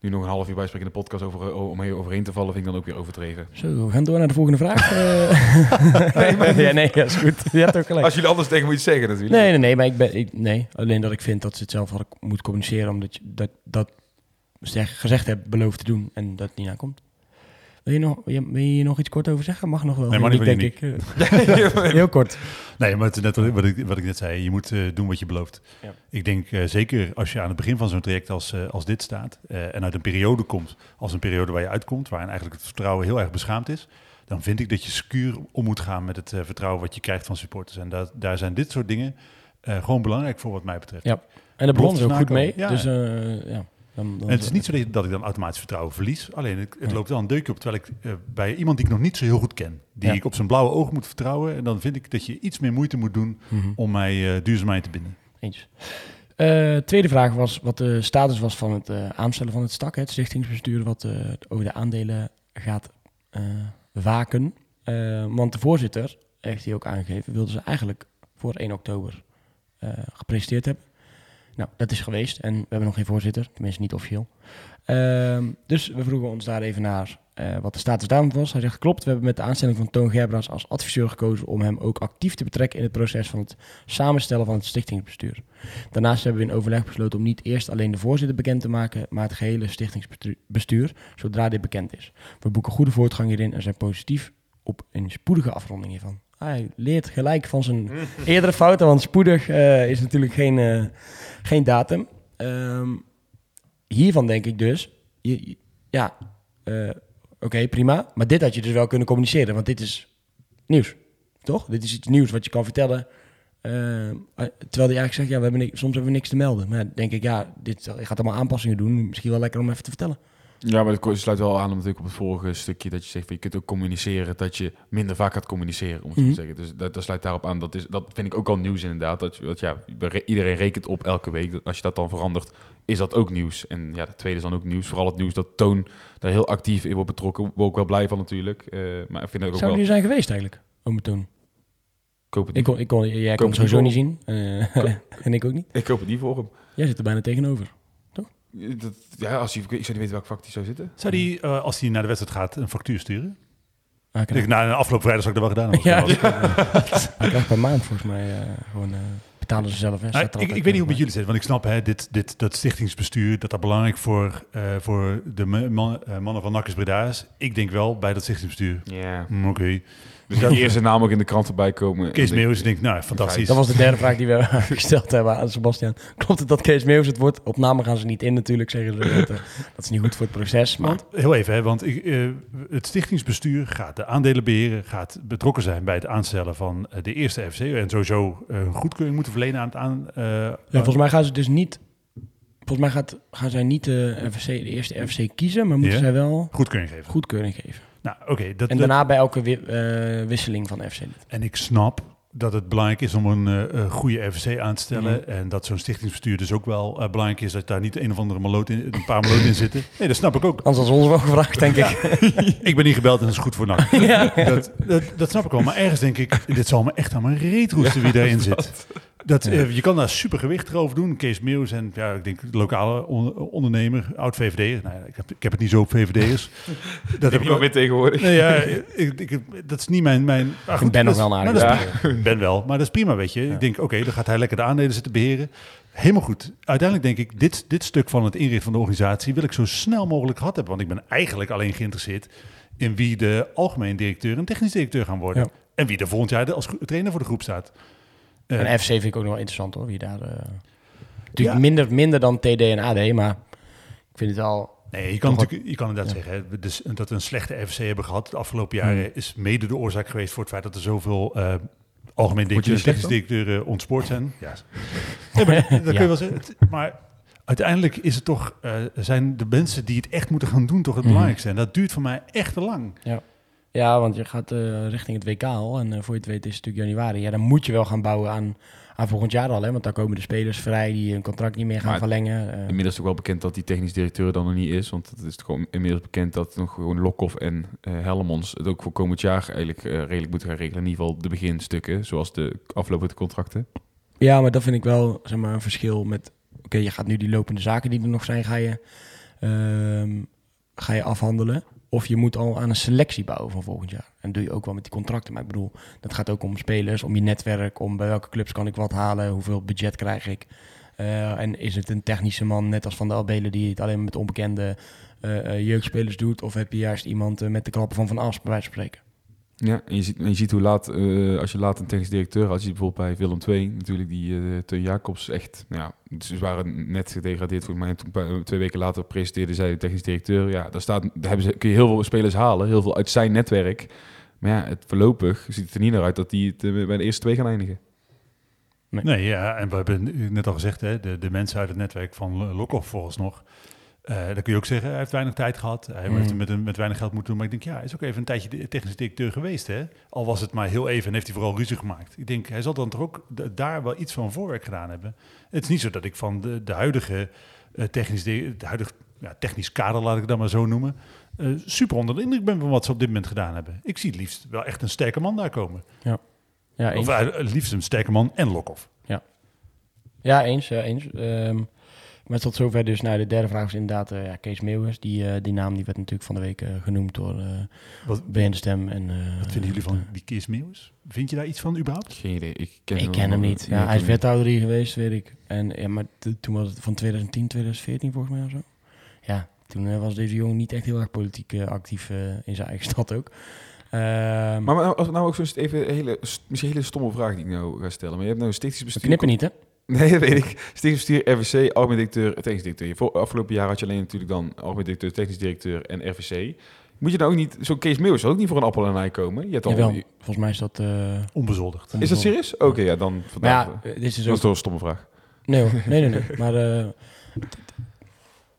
nu nog een half uur bij spreken in de podcast over, eh, om hier overheen te vallen, vind ik dan ook weer overdreven. Zo, we gaan door naar de volgende vraag. Eh, <laughs> nee, maar, <laughs> ja, nee, dat is goed. Je hebt ook gelijk. Als jullie anders tegen moet je zeggen natuurlijk. Nee, nee, nee, maar ik ben, ik, nee, alleen dat ik vind dat ze het zelf hadden moeten communiceren, omdat je dat, dat zeg, gezegd hebt beloofd te doen en dat het niet aankomt. Wil je, nog, wil je, hier nog iets kort over zeggen? Mag nog wel. Nee, mag Niet, denk ik. <laughs> heel kort. Nee, maar het is net wat, wat ik, wat ik net zei. Je moet eh, doen wat je belooft. Ja. Ik denk eh, zeker als je aan het begin van zo'n traject als, eh, als dit staat... eh, en uit een periode komt, als een periode waar je uitkomt... waarin eigenlijk het vertrouwen heel erg beschaamd is... dan vind ik dat je secuur om moet gaan met het eh, vertrouwen wat je krijgt van supporters. En dat, daar zijn dit soort dingen eh, gewoon belangrijk voor wat mij betreft. Ja. En daar begonnen ze ook goed mee. Ja. Dus eh, ja, Dan, dan En het is niet zo dat- ik dan automatisch vertrouwen verlies. Alleen het, het loopt wel een deukje op. Terwijl ik eh, bij iemand die ik nog niet zo heel goed ken, die Ja. ik op zijn blauwe ogen moet vertrouwen. En dan vind ik dat je iets meer moeite moet doen Mhm. om mij eh, duurzaamheid te binden. Eens. Eh, tweede vraag was wat de status was van het aanstellen van het stak, hè, het stichtingsbestuur, wat over de aandelen gaat waken. Want de voorzitter, heeft hij ook aangegeven, wilde ze eigenlijk voor 1 oktober gepresenteerd hebben. Nou, dat is geweest en we hebben nog geen voorzitter, tenminste niet officieel. Ehm, dus we vroegen ons daar even naar eh, wat de status daarvan was. Hij zegt, klopt, we hebben met de aanstelling van Toon Gerbrands als adviseur gekozen om hem ook actief te betrekken in het proces van het samenstellen van het stichtingsbestuur. Daarnaast hebben we in overleg besloten om niet eerst alleen de voorzitter bekend te maken, maar het gehele stichtingsbestuur, zodra dit bekend is. We boeken goede voortgang hierin en zijn positief op een spoedige afronding hiervan. Hij leert gelijk van zijn eerdere fouten, want spoedig eh, is natuurlijk geen, eh, geen datum. Ehm, hiervan denk ik dus, ja, eh, oké, prima. Maar dit had je dus wel kunnen communiceren, want dit is nieuws, toch? Dit is iets nieuws wat je kan vertellen. Terwijl hij eigenlijk zegt, ja, we hebben soms hebben we niks te melden. Maar denk ik, ja, dit gaat allemaal aanpassingen doen. Misschien wel lekker om even te vertellen. Ja, maar dat sluit wel aan natuurlijk op het vorige stukje dat je zegt, van, je kunt ook communiceren, dat je minder vaak gaat communiceren, om het zo Mhm. te zeggen. Dus dat, dat sluit daarop aan. Dat, is, dat vind ik ook al nieuws inderdaad. Dat, dat ja, iedereen rekent op elke week. Dat Als je dat dan verandert, is dat ook nieuws. En ja, de tweede is dan ook nieuws. Vooral het nieuws dat Toon daar heel actief in wordt betrokken. Ik ook wel blij van natuurlijk. Eh, maar ik vind het ook Zou wel... zijn geweest eigenlijk, ome Toon? Ik hoop het Ik niet, kon, ik kon, jij Koop kon het het sowieso niet niet zien. Eh, <laughs> en ik ook niet. ik hoop het niet voor hem. Jij zit er bijna tegenover. Dat, ja, als hij, ik zou niet weten welk vak hij zou zitten. Zou die, eh, als hij naar de wedstrijd gaat, een factuur sturen? Ah, Ik krijg, denk, nou, de afgelopen vrijdag zou ik dat wel gedaan hebben. Ja. <laughs> hij krijgt per maand volgens mij eh, gewoon... eh, betalen ze zelf. Hè? Nou, ik, ik weet niet hoe bij. het met jullie zit, want ik snap hè, dit, dit, dat stichtingsbestuur, dat dat belangrijk voor, eh, voor de ma- man- mannen van Nakkes Breda is. Ik denk wel bij dat stichtingsbestuur, Ja. hm, oké. Dus die <laughs> eerste naam ook in de krant erbij komen. Kees Meeuwis, ik- nou, fantastisch. Dat was de derde vraag die we <laughs> gesteld hebben aan Sebastian. Klopt het dat Kees Meeuwis het wordt? Op namen gaan ze niet in natuurlijk, zeggen ze. Dat, eh, dat is niet goed voor het proces. Maar Want, heel even, hè, want ik, eh, het stichtingsbestuur gaat de aandelen beheren, gaat betrokken zijn bij het aanstellen van eh, de eerste FC en sowieso een goedkeuring moeten verlenen aan het aan. ja, volgens mij gaan ze dus niet... Volgens mij gaat, gaan zij niet de, eerste FC kiezen, maar moeten zij wel goedkeuring geven. goedkeuring geven. Nou, oké. dat, En dat- daarna bij elke wi- eh, wisseling van FC. En ik snap dat het belangrijk is om een eh, goede FVC aan te stellen. Mhm. En dat zo'n stichtingsbestuur dus ook wel belangrijk is dat daar niet een of andere maloot in, een paar maloten in zitten. Nee, dat snap ik ook. Anders was ons wel gevraagd, denk ik. <laughs> Ik ben niet gebeld en dat is goed voor NAC. <laughs> Dat, dat, dat snap ik wel. Maar ergens denk ik, dit zal me echt aan mijn reet roesten wie daarin zit. <laughs> Dat, eh, je kan daar super gewicht over doen. Kees Meeuws en ja, ik denk lokale on- ondernemer, oud VVD. Nou ja, ik, heb, ik heb het niet zo op VVD'ers. <laughs> Dat Ik heb meer tegenwoordig. Nee, ja, ik, ik, dat is niet mijn... mijn goed, Ben nog wel een nou, prima. <laughs> Ben wel, maar dat is prima, weet je. Ik denk, oké, dan gaat hij lekker de aandelen zitten beheren. Helemaal goed. Uiteindelijk denk ik, dit, dit stuk van het inrichten van de organisatie... wil ik zo snel mogelijk gehad hebben. Want ik ben eigenlijk alleen geïnteresseerd... in wie de algemeen directeur en technisch directeur gaan worden. Ja. En wie er volgend jaar als trainer voor de groep staat. Eh, En FC vind ik ook nog wel interessant hoor. Wie daar, eh, natuurlijk Ja. minder, minder dan TD en AD, maar ik vind het wel... Nee, je kan, natuurlijk, je kan inderdaad zeggen hè, we dus, dat we een slechte FC hebben gehad de afgelopen jaren. Hmm. is mede de oorzaak geweest voor het feit dat er zoveel eh algemeen directeuren, technisch directeuren ontspoord zijn. Ja. Nee, maar, <laughs> dat kun Ja. je wel zeggen. Het- Maar uiteindelijk is het toch, eh, zijn de mensen die het echt moeten gaan doen toch het Mhm. belangrijkste. En dat duurt voor mij echt te lang. Ja, want je gaat eh, richting het WK al en eh, voor je het weet is het natuurlijk januari. Ja, dan moet je wel gaan bouwen aan, aan volgend jaar al, hè, want dan komen de spelers vrij die hun contract niet meer gaan Maar- verlengen. eh. Inmiddels is ook wel bekend dat die technisch directeur dan nog niet is. Want het is gewoon inmiddels bekend dat nog gewoon Lokhoff en Helmons het ook voor komend jaar eigenlijk redelijk moeten gaan regelen. In ieder geval de beginstukken, zoals de aflopende contracten. Ja, maar dat vind ik wel zeg maar, een verschil met... Oké, je gaat nu die lopende zaken die er nog zijn, ga je, ehm, ga je afhandelen. Of je moet al aan een selectie bouwen van volgend jaar. En dat doe je ook wel met die contracten. Maar ik bedoel, dat gaat ook om spelers, om je netwerk, om bij welke clubs kan ik wat halen, hoeveel budget krijg ik. Eh, en is het een technische man, net als Van de Albelen, die het alleen met onbekende eh, eh, jeugdspelers doet? Of heb je juist iemand met de klappen van Van As, bij wijze van spreken? Ja, en je ziet, en je ziet hoe laat, eh, als je laat een technisch directeur had, je ziet bijvoorbeeld bij Willem II natuurlijk die eh Teun Jacobs echt, nou ja, ze waren net gedegradeerd voor mij. En toen, een paar- twee weken later presenteerde zij de technisch directeur. Ja, daar staat, daar hebben ze, kun je heel veel spelers halen, heel veel uit zijn netwerk. Maar ja, het voorlopig ziet het er niet naar uit dat die het eh, bij de eerste twee gaan eindigen. Nee. Nee, ja, en we hebben net al gezegd, hè, de, de mensen uit het netwerk van Lokhoff volgens nog. Eh dan kun je ook zeggen, hij heeft weinig tijd gehad. Hij Mm. heeft het met, een, met weinig geld moeten doen. Maar ik denk, ja, hij is ook even een tijdje de technisch directeur geweest. Hè? Al was het maar heel even en heeft hij vooral ruzie gemaakt. Ik denk, hij zal dan toch ook daar wel iets van voorwerk gedaan hebben. Het is niet zo dat ik van de, de huidige eh, technisch, de, de huidige ja, technisch kader, laat ik het dan maar zo noemen, eh, super onder de indruk ben van wat ze op dit moment gedaan hebben. Ik zie het liefst wel echt een sterke man daar komen. Ja, eens. Of het liefst een sterke man en Lokhoff. Ja, eens. Ja, eens. Ehm, maar tot zover dus. Nou, de derde vraag is inderdaad eh, ja, Kees Meeuwers. Die, eh, die naam die werd natuurlijk van de week eh, genoemd door eh Wat, BN De Stem. En, eh, wat vinden jullie van wie Kees Meeuwis? Vind je daar iets van überhaupt? Geen idee. Ik ken, ik ken hem niet. Ja, hij is wethouder hier geweest, weet ik. En, ja, maar toen was het van 2010, 2014 volgens mij of zo. Ja, toen was deze jongen niet echt heel erg politiek actief in zijn eigen <laughs> stad ook. Ehm, Maar, maar nou, als nou ook even een hele, misschien een hele stomme vraag die ik nou ga stellen. Maar je hebt nou een stichtisch we knippen niet, hè? <laughs> Nee, dat weet ik. Bestuur, RVC, algemeen directeur, technisch directeur. Voor afgelopen jaar had je alleen natuurlijk dan algemeen directeur, technisch directeur en RVC. Moet je nou ook niet, zo'n Kees Meeuwis zal ook niet voor een appel en ei komen? Je hebt al, Jawel, volgens mij is dat... eh, Onbezoldigd. is dat serieus? Oké, ja, dan vandaag. ja, dat eh, dit is is ook... toch een stomme vraag. Nee hoor, nee, nee, nee. <laughs> Maar eh,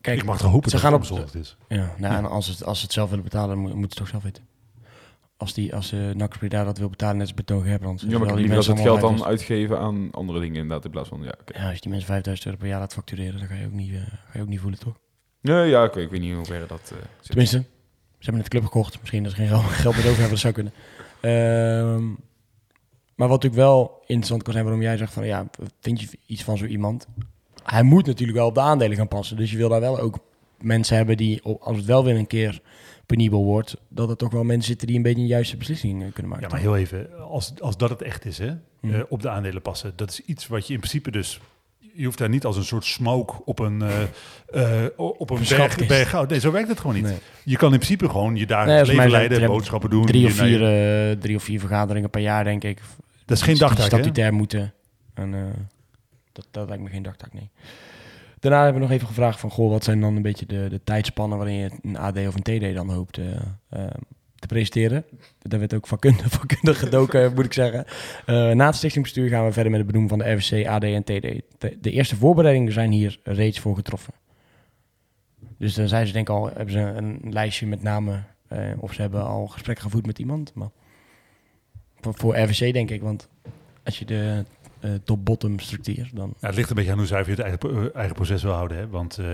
kijk, ik mag toch hopen ze dat gaan het op- onbezoldigd is. Ja, nou, en als, het, als ze het zelf willen betalen, dan moet, moeten ze het toch zelf weten. Als, die, als uh, NAC Breda dat wil betalen, net als Betoon Gerbrands. Ja, maar ik liever dat ze het geld dan uitgeven aan andere dingen inderdaad, in plaats van, ja, oké. Ja, als je die mensen 5000 euro per jaar laat factureren, dan ga je ook niet, uh, ga je ook niet voelen, toch? Nee, ja, ik weet, ik weet niet hoe ver dat uh, zit. Tenminste, ze hebben het club gekocht. Misschien dat ze geen geld, <laughs> geld meer over hebben, dat zou kunnen. Ehm, maar wat natuurlijk wel interessant kan zijn, waarom jij zegt van, ja, vind je iets van zo iemand? Hij moet natuurlijk wel op de aandelen gaan passen. Dus je wil daar wel ook mensen hebben die, als het wel weer een keer penibel wordt, dat er toch wel mensen zitten die een beetje een juiste beslissing uh, kunnen maken. Ja, maar heel even, als, als dat het echt is, hè, Mhm. uh, op de aandelen passen, dat is iets wat je in principe dus... Je hoeft daar niet als een soort smoke op een, uh, uh, op een berg, berg. Nee, zo werkt het gewoon niet. Nee. Je kan in principe gewoon je dagelijks nee, leven leiden, boodschappen doen. Drie of, vier, drie of vier vergaderingen per jaar, denk ik. Dat is geen dagtaak, statutair moeten. En, dat, dat lijkt me geen dagtaak, nee. Daarna hebben we nog even gevraagd van, goh, wat zijn dan een beetje de, de tijdspannen waarin je een AD of een TD dan hoopt uh, uh, te presenteren. Daar werd ook vakkundig, <laughs> vakkundig gedoken, moet ik zeggen. Uh, na het stichtingsbestuur gaan we verder met het benoemen van de RVC, AD en TD. De, eerste voorbereidingen zijn hier reeds voor getroffen. Dus dan zijn ze denk ik al, hebben ze een lijstje met namen, of ze hebben al gesprekken gevoerd met iemand. Maar voor, voor RVC denk ik, want als je de top-bottom structuur. Dan... Ja, het ligt een beetje aan hoe zuiver je het eigen, eigen proces wil houden. Hè? Want uh,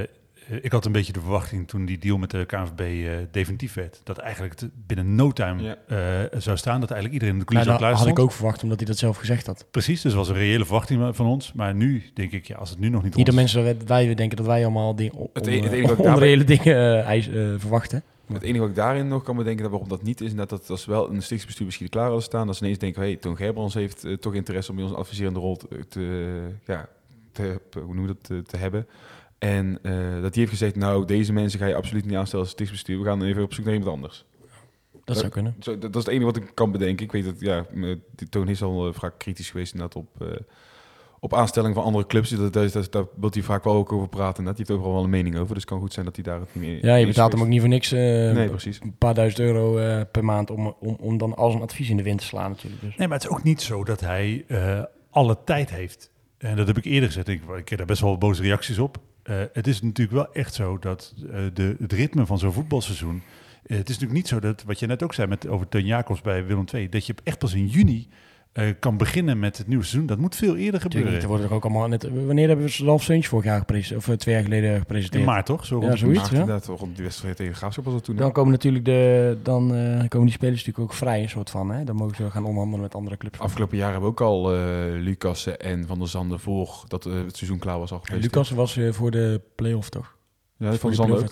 ik had een beetje de verwachting toen die deal met de KNVB uh, definitief werd, dat eigenlijk het binnen no time ja. uh, zou staan, dat eigenlijk iedereen in de coulissen nou, klaar had ik ook verwacht, omdat hij dat zelf gezegd had. Precies, dus was een reële verwachting van ons. Maar nu denk ik, ja, als het nu nog niet Niet dat ons... mensen, wij denken dat wij allemaal dingen, on, het, e- het enige <laughs> onreële dingen eis, verwachten. Het enige wat ik daarin nog kan bedenken, dat waarom dat niet is, dat dat als wel een stichtsbestuur misschien klaar hadden staan, dat ze ineens denken, hé, hey, Toon Gerbrands heeft uh, toch interesse om in onze adviserende rol te, te ja, te, hoe noem je dat, te, te hebben. En uh, dat die heeft gezegd, nou, deze mensen ga je absoluut niet aanstellen als stichtsbestuur, we gaan even op zoek naar iemand anders. Dat zou kunnen. Zo, dat, dat is het enige wat ik kan bedenken. Ik weet dat, ja, Toon is al uh, vaak kritisch geweest inderdaad op, op aanstelling van andere clubs. Dat, dat, dat, daar wil hij vaak wel ook over praten. Dat. Die heeft overal wel een mening over. Dus het kan goed zijn dat hij daar het niet meer Ja, je betaalt hem ook niet voor niks. Uh, nee, precies. Een paar duizend euro uh, per maand om, om, om dan als een advies in de wind te slaan natuurlijk. Dus. Nee, maar het is ook niet zo dat hij uh, alle tijd heeft. En dat heb ik eerder gezegd. Ik, ik kreeg daar best wel boze reacties op. Uh, het is natuurlijk wel echt zo dat de, het ritme van zo'n voetbalseizoen... het is natuurlijk niet zo dat, wat je net ook zei met, over Teun Jacobs bij Willem II... dat je echt pas in juni uh, kan beginnen met het nieuwe seizoen. Dat moet veel eerder gebeuren. Niet, er worden er ook allemaal net, wanneer hebben we Ralf Seuntje vorig jaar gepresenteerd? Of uh, twee jaar geleden gepresenteerd? In maart toch? Zo ja, zoiets. Maart, Ja. inderdaad, rond die wedstrijd tegen Graafschap was dat toen. Dan komen natuurlijk de, dan uh, komen die spelers natuurlijk ook vrij, een soort van. Hè? Dan mogen ze gaan onderhandelen met andere clubs. Afgelopen jaar hebben we ook al uh, Lucassen en Van der Zanden voor dat uh, het seizoen klaar was al geweest. Lucassen was uh, voor de play-off toch? Ja, Van der Zanden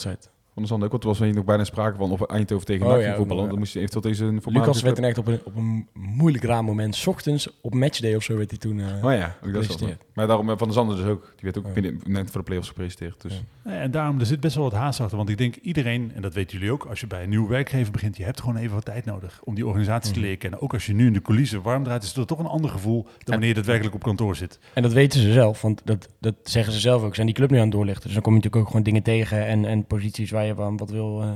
der Zanden ook, want er was nog bijna sprake van of Eindhoven tegen oh, ja, voetballen. Dan moest je eventueel deze een Lucas werd echt op een, op een moeilijk raar moment. 's ochtends op matchday of zo werd hij toen uh, Oh ja, ook dat wel. Maar daarom Van der Zanden dus ook. Die werd ook oh. binnen, net voor de play-offs gepresenteerd. Dus. Ja. En daarom, er zit best wel wat haast achter. Want ik denk iedereen, en dat weten jullie ook, als je bij een nieuwe werkgever begint, je hebt gewoon even wat tijd nodig om die organisatie mm. te leren kennen. Ook als je nu in de coulissen warm draait, is dat toch een ander gevoel dan wanneer je daadwerkelijk op kantoor zit. En dat weten ze zelf, want dat, dat zeggen ze zelf ook. Zijn die club nu aan het doorlichten. Dus dan kom je natuurlijk ook gewoon dingen tegen en, en posities waar je wat wil uh,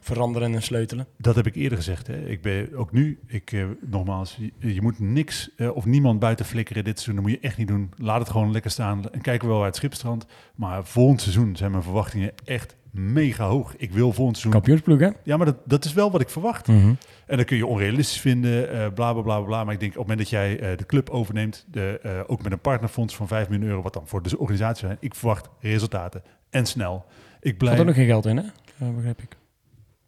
veranderen en sleutelen. Dat heb ik eerder gezegd. Hè. Ik ben ook nu, ik, uh, nogmaals, je, je, moet niks uh, of niemand buiten flikkeren dit seizoen. Dat moet je echt niet doen. Laat het gewoon lekker staan en kijken we wel waar het schip strandt. Maar volgend seizoen zijn mijn verwachtingen echt mega hoog. Ik wil volgend seizoen... Kampioensploeg, hè? Ja, maar dat, dat is wel wat ik verwacht. Mhm. En dan kun je onrealistisch vinden, eh bla, bla, bla, bla. Maar ik denk op het moment dat jij eh, de club overneemt, de, eh, ook met een partnerfonds van 5 miljoen euro, wat dan voor de organisatie zijn, ik verwacht resultaten. En snel. Ik Er blijf... zat ook nog geen geld in, hè? Uh, begrijp ik.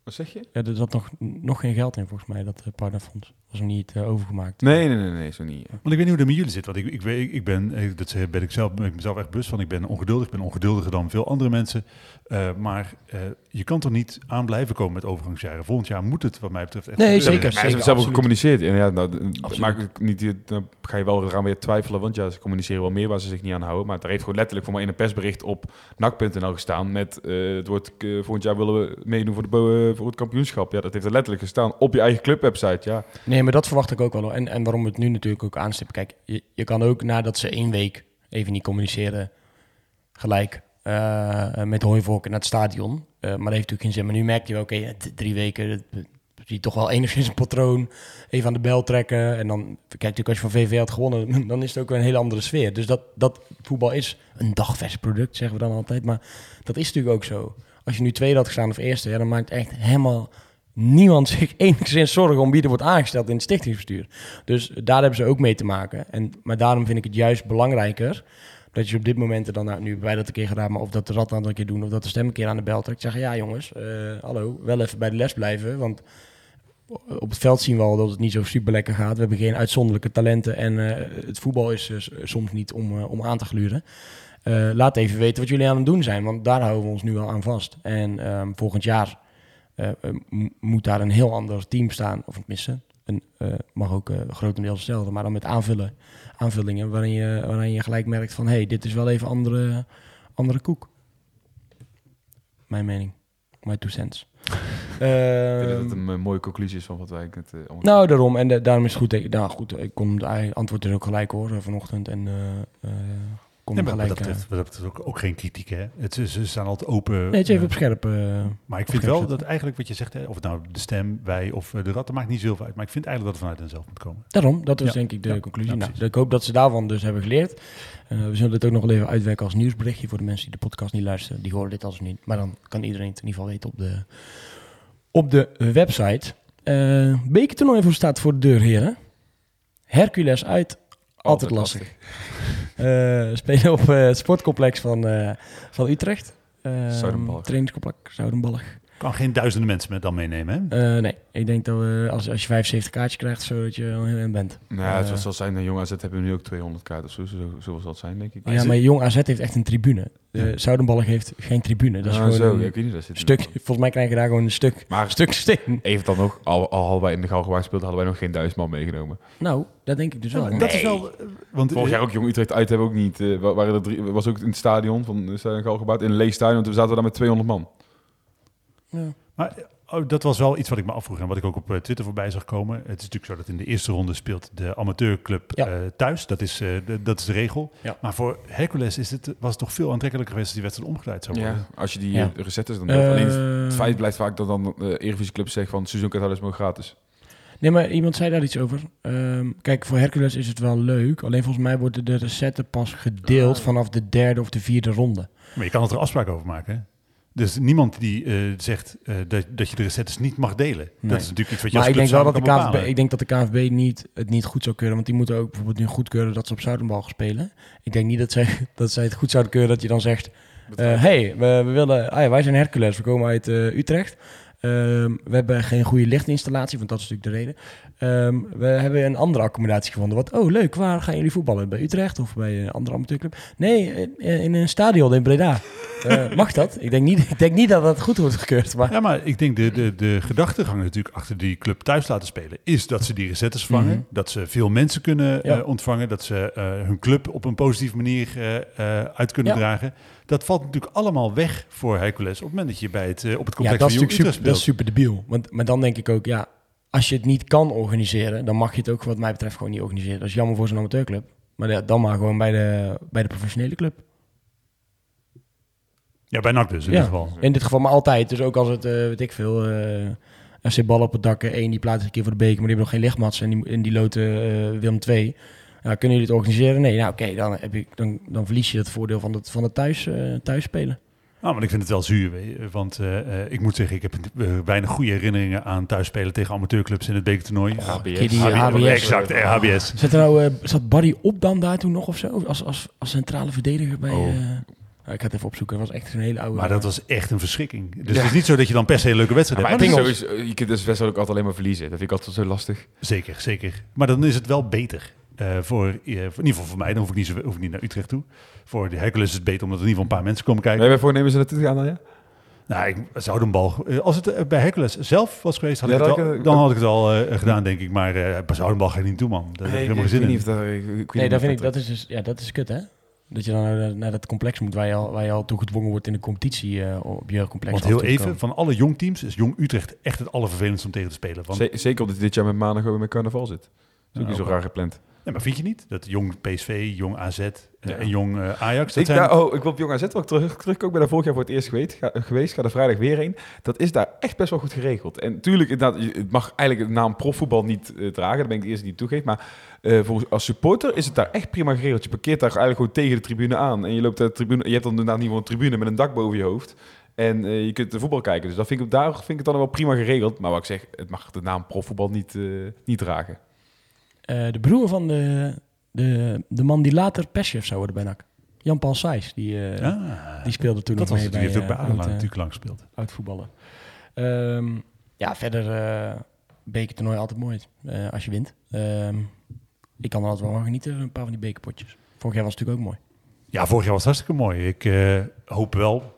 Wat zeg je? Ja, er zat nog, nog geen geld in, volgens mij, dat uh, partnerfonds. Was nog niet uh, overgemaakt. Nee, nee, nee, nee, zo niet. Want ik weet niet hoe dat met jullie zit. Want ik, ik, weet, ik ben, eh, dat ben ik zelf, ben ik mezelf echt bewust van. Ik ben ongeduldig. Ik ben ongeduldiger dan veel andere mensen. Uh, maar uh, je kan toch niet aan blijven komen met overgangsjaren. Volgend jaar moet het, wat mij betreft, echt. Nee, zeker. Ja, zeker ze hebben absoluut. gecommuniceerd. En ja, nou, maak ik niet, dan ga je wel eraan weer twijfelen. Want ja, ze communiceren wel meer waar ze zich niet aan houden. Maar daar heeft gewoon letterlijk voor mij in een persbericht op nak.nl gestaan. Met uh, het wordt volgend jaar willen we meedoen voor, de, voor het kampioenschap. Ja, dat heeft er letterlijk gestaan op je eigen clubwebsite. Ja. Nee, maar dat verwacht ik ook wel. En, en waarom we het nu natuurlijk ook aanstippen. Kijk, je, je kan ook nadat ze één week even niet communiceren, gelijk uh, met hooivorken naar het stadion. Uh, maar dat heeft natuurlijk geen zin. Maar nu merk je wel, oké, drie weken, zie toch wel <laughs> enigszins een patroon. Even aan de bel trekken. En dan, kijk natuurlijk, als je van VV had gewonnen, <laughs> dan is het ook een hele andere sfeer. Dus dat, dat voetbal is een dagvers product, zeggen we dan altijd. Maar dat is natuurlijk ook zo. Als je nu tweede had gestaan of eerste, ja, dan maakt echt helemaal niemand zich <laughs> enigszins zorgen om wie er wordt aangesteld in het stichtingsbestuur. Dus daar hebben ze ook mee te maken. En, maar daarom vind ik het juist belangrijker dat je op dit moment er dan, nou, nu wij dat een keer gedaan, maar of dat de rat een keer doen, of dat de stem een keer aan de bel trekt. Zeggen, ja jongens, uh, hallo, wel even bij de les blijven, want op het veld zien we al dat het niet zo super lekker gaat. We hebben geen uitzonderlijke talenten en uh, het voetbal is soms niet om, uh, om aan te gluren. laat even weten wat jullie aan het doen zijn, want daar houden we ons nu al aan vast. En um, volgend jaar uh, moet daar een heel ander team staan, of tenminste, een, uh, mag ook uh, grotendeels hetzelfde, maar dan met aanvullen, aanvullingen waarin je, waarin je gelijk merkt van, hé, hey, dit is wel even andere, andere koek. Mijn mening, my two cents. <laughs> ik denk dat het een mooie conclusie is van wat wij het uh, Nou, daarom. En de, daarom is het goed. Ik, nou goed, ik kon het antwoord dus ook gelijk hoor vanochtend. En uh, gelijk... dat betreft, dat betreft ook, ook geen kritiek, hè? Het, ze staan altijd open. Nee, het is even op scherp. maar ik vind wel dat eigenlijk wat je zegt, hè, of het nou de stem, wij of de rat, dat maakt niet zoveel uit. Maar ik vind eigenlijk dat het vanuit henzelf moet komen. Daarom, dat is denk ik de conclusie. nou, ik hoop dat ze daarvan dus hebben geleerd. Uh, we zullen dit ook nog wel even uitwerken als nieuwsberichtje voor de mensen die de podcast niet luisteren. Die horen dit als niet. Maar dan kan iedereen het in ieder geval weten op de, op de website. Uh, Bekertoernooi voor staat voor de deur, heren. Hercules uit, altijd, lastig. Eh, spelen op eh, het sportcomplex van, eh, van Utrecht. Uh, Zoudenballig. Trainingscomplex Zoudenballig. Kan geen duizenden mensen met dan meenemen, hè? Uh, nee, ik denk dat we, als, als je 75 kaartjes krijgt, zo dat je al heel in bent. Nou, Eh, het zal zijn, de Jong AZ hebben nu ook 200 kaarten of zo, zo, zo zal het zijn, denk ik. ja, maar Jong AZ heeft echt een tribune. De Ja. Zoudenballig heeft geen tribune. Dat is Ah, gewoon zo, een ja, ik weet niet, daar zit stuk. Volgens mij krijg je daar gewoon een stuk, Maar een stuk steen. even dan nog, al, al hadden wij in de Galgenwaard gespeeld, hadden wij nog geen duizend man meegenomen. Nou, dat denk ik dus wel. dat is wel... eh, Want, Vorig jaar ook Jong Utrecht uit hebben we ook niet. eh, wa- waren er drie, was ook in het stadion van de Stadion Galgenwaard, in een leeg stadion, toen zaten we daar met 200 man. Ja. Maar oh, dat was wel iets wat ik me afvroeg en wat ik ook op eh, Twitter voorbij zag komen. Het is natuurlijk zo dat in de eerste ronde speelt de amateurclub Ja. eh, thuis. Dat is, eh, de, dat is de regel. Ja. Maar voor Hercules is het, was het toch veel aantrekkelijker geweest als die wedstrijd omgedraaid zou worden. Ja, als je die Ja. recettes dan hebt. Alleen het feit blijft vaak dat dan de Eredivisie Club zegt van seizoenkaart is maar gratis. Nee, maar iemand zei daar iets over. Ehm, kijk, voor Hercules is het wel leuk. Alleen volgens mij worden de recetten pas gedeeld Ah. vanaf de derde of de vierde ronde. Maar je kan er afspraken over maken. Hè? Dus niemand die eh, zegt eh, dat, dat je de recettes niet mag delen. Nee. Dat is natuurlijk iets wat je Maar als ik denk wel dat de bepalen. ik denk dat de KNVB niet, het niet goed zou keuren. Want die moeten ook bijvoorbeeld nu goedkeuren dat ze op Zuidenbal gaan spelen. Ik denk niet dat zij, <laughs> dat zij het goed zouden keuren dat je dan zegt... eh, hey, we, we willen, ah ja, wij zijn Hercules, we komen uit Utrecht. Ehm, we hebben geen goede lichtinstallatie, want dat is natuurlijk de reden. Ehm, we hebben een andere accommodatie gevonden. Wat, oh leuk, waar gaan jullie voetballen? Bij Utrecht of bij een andere amateurclub? Nee, in, in een stadion in Breda. Eh, mag dat? Ik denk, niet, <laughs> ik denk niet dat dat goed wordt gekeurd. Maar Ja, maar ik denk de, de, de gedachtegang natuurlijk achter die club thuis laten spelen... is dat ze die recettes vangen, Mhm. dat ze veel mensen kunnen Ja. eh, ontvangen... dat ze eh, hun club op een positieve manier uit kunnen Ja. dragen. Dat valt natuurlijk allemaal weg voor Hercules... op het moment dat je bij het, eh, op het ja, complex dat is van Jong super, dat is super debiel. Want, maar dan denk ik ook, ja, als je het niet kan organiseren, dan mag je het ook wat mij betreft gewoon niet organiseren. Dat is jammer voor zo'n amateurclub. Maar ja, dan maar gewoon bij de, bij de professionele club. Ja, bij NAC dus in Ja. ieder geval. In dit geval maar altijd. Dus ook als het, eh, weet ik veel, eh FC Bal op het dak, één die plaatst een keer voor de beker, maar die hebben nog geen lichtmats en die, en die loten eh, Willem 2. Ja, kunnen jullie het organiseren? Nee, nou oké, dan, heb je, dan, dan verlies je het voordeel van het, van het thuis, eh thuis spelen. Nou, maar ik vind het wel zuur, weet je, want eh, eh, ik moet zeggen, ik heb eh, weinig goede herinneringen aan thuisspelen tegen amateurclubs in het bekertoernooi. HBS. Die, HBS, HBS. Exact, eh, HBS. Zat er nou, eh, zat Barry op dan daar toen nog of zo? Als, als, als centrale verdediger bij... Oh. eh, nou, ik ga het even opzoeken. Dat was echt een hele oude... Maar dat was echt een verschrikking. Dus Ja. het is niet zo dat je dan per se een leuke wedstrijd Maar hebt. het is Pingels. sowieso- je kunt dus best wel ook altijd alleen maar verliezen. Dat vind ik altijd zo lastig. Zeker, zeker. Maar dan is het wel beter. Eh, voor, eh, voor, in ieder geval voor mij, dan hoef ik niet, zo, hoef ik niet naar Utrecht toe. Voor de Hercules is het beter, omdat er in ieder geval een paar mensen komen kijken. Wij hebben voornemen ze naartoe te gaan dan, ja? Nou, ik zou een bal. eh, Als het bij Hercules zelf was geweest, had Ja, ik het dan had ik het al eh, gedaan, denk ik. Maar eh bij Zoudenbal ga je niet toe, man. Daar heb ik helemaal geen zin in. dat, ik, ik weet Nee, dat vind ik, dat is dus, ja, dat is kut, hè? Dat je dan naar, naar dat complex moet waar je al, waar je al toe gedwongen wordt in de competitie eh, op je complex. Want heel even, van alle jong teams is Jong Utrecht echt het allervervelendste om tegen te spelen. Van, zeker omdat hij dit jaar met maandag ook met carnaval zit. Dat is ook Ja, niet zo raar gepland. Nee, maar vind je niet? Dat Jong PSV, Jong AZ eh, Ja. en Jong eh, Ajax, dat Ik, zijn... daar, oh, ik wil op Jong AZ wel terug, terugkomen. Ik ben daar vorig jaar voor het eerst geweest. Ga, geweest. Ga er vrijdag weer heen. Dat is daar echt best wel goed geregeld. En je- het mag eigenlijk de naam profvoetbal niet eh, dragen. Dat ben ik de eerste die het toegeeft. Maar voor, als supporter is het daar echt prima geregeld. Je parkeert daar eigenlijk gewoon tegen de tribune aan. En je loopt de tribune. Je hebt dan inderdaad niet gewoon een tribune met een dak boven je hoofd. En je kunt de voetbal kijken. Dus dat vind ik, daar vind ik het dan wel prima geregeld. Maar wat ik zeg, het mag de naam profvoetbal niet, niet dragen. Eh, de broer van de, de, de man die later perschef zou worden bij NAC. Jan-Paul Sijs, die, Ah, die speelde toen dat nog was mee het. Die bij, heeft ook bij oud, natuurlijk lang gespeeld. oud voetballen. Ehm, ja, verder uh, bekertoernooi altijd mooi als je wint. Ehm, ik kan er altijd wel van genieten, een paar van die bekerpotjes. Vorig jaar was het natuurlijk ook mooi. Ja, vorig jaar was het hartstikke mooi. Ik hoop wel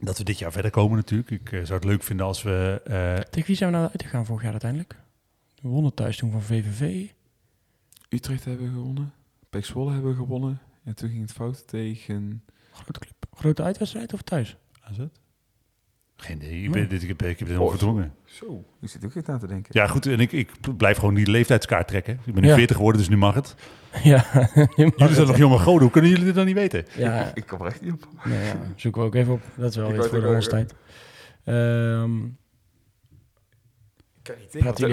dat we dit jaar verder komen natuurlijk. Ik zou het leuk vinden als we... Tegen wie zijn we nou uitgegaan vorig jaar uiteindelijk? We wonnen thuis toen van VVV. Utrecht hebben we gewonnen. Pek Zwolle hebben we gewonnen. En toen ging het fout tegen... Grote club. Grote uitwedstrijd of thuis? AZ? Geen idee. Ik, ben, dit, ik heb, ik heb dit Oh, helemaal verdrongen. Zo, ik zit ook echt aan te denken. Ja, goed. En ik, ik blijf gewoon die leeftijdskaart trekken. Ik ben nu Ja. 40 geworden, dus nu mag het. <laughs> ja. Jullie zijn nog jonge goden. Hoe kunnen jullie dit dan niet weten? Ja, Ik, <laughs> ik kom er echt niet op. nee, ja, zoeken we ook even op. Dat is wel Ik weer wou voor de het ook- holstijd. Kan niet We,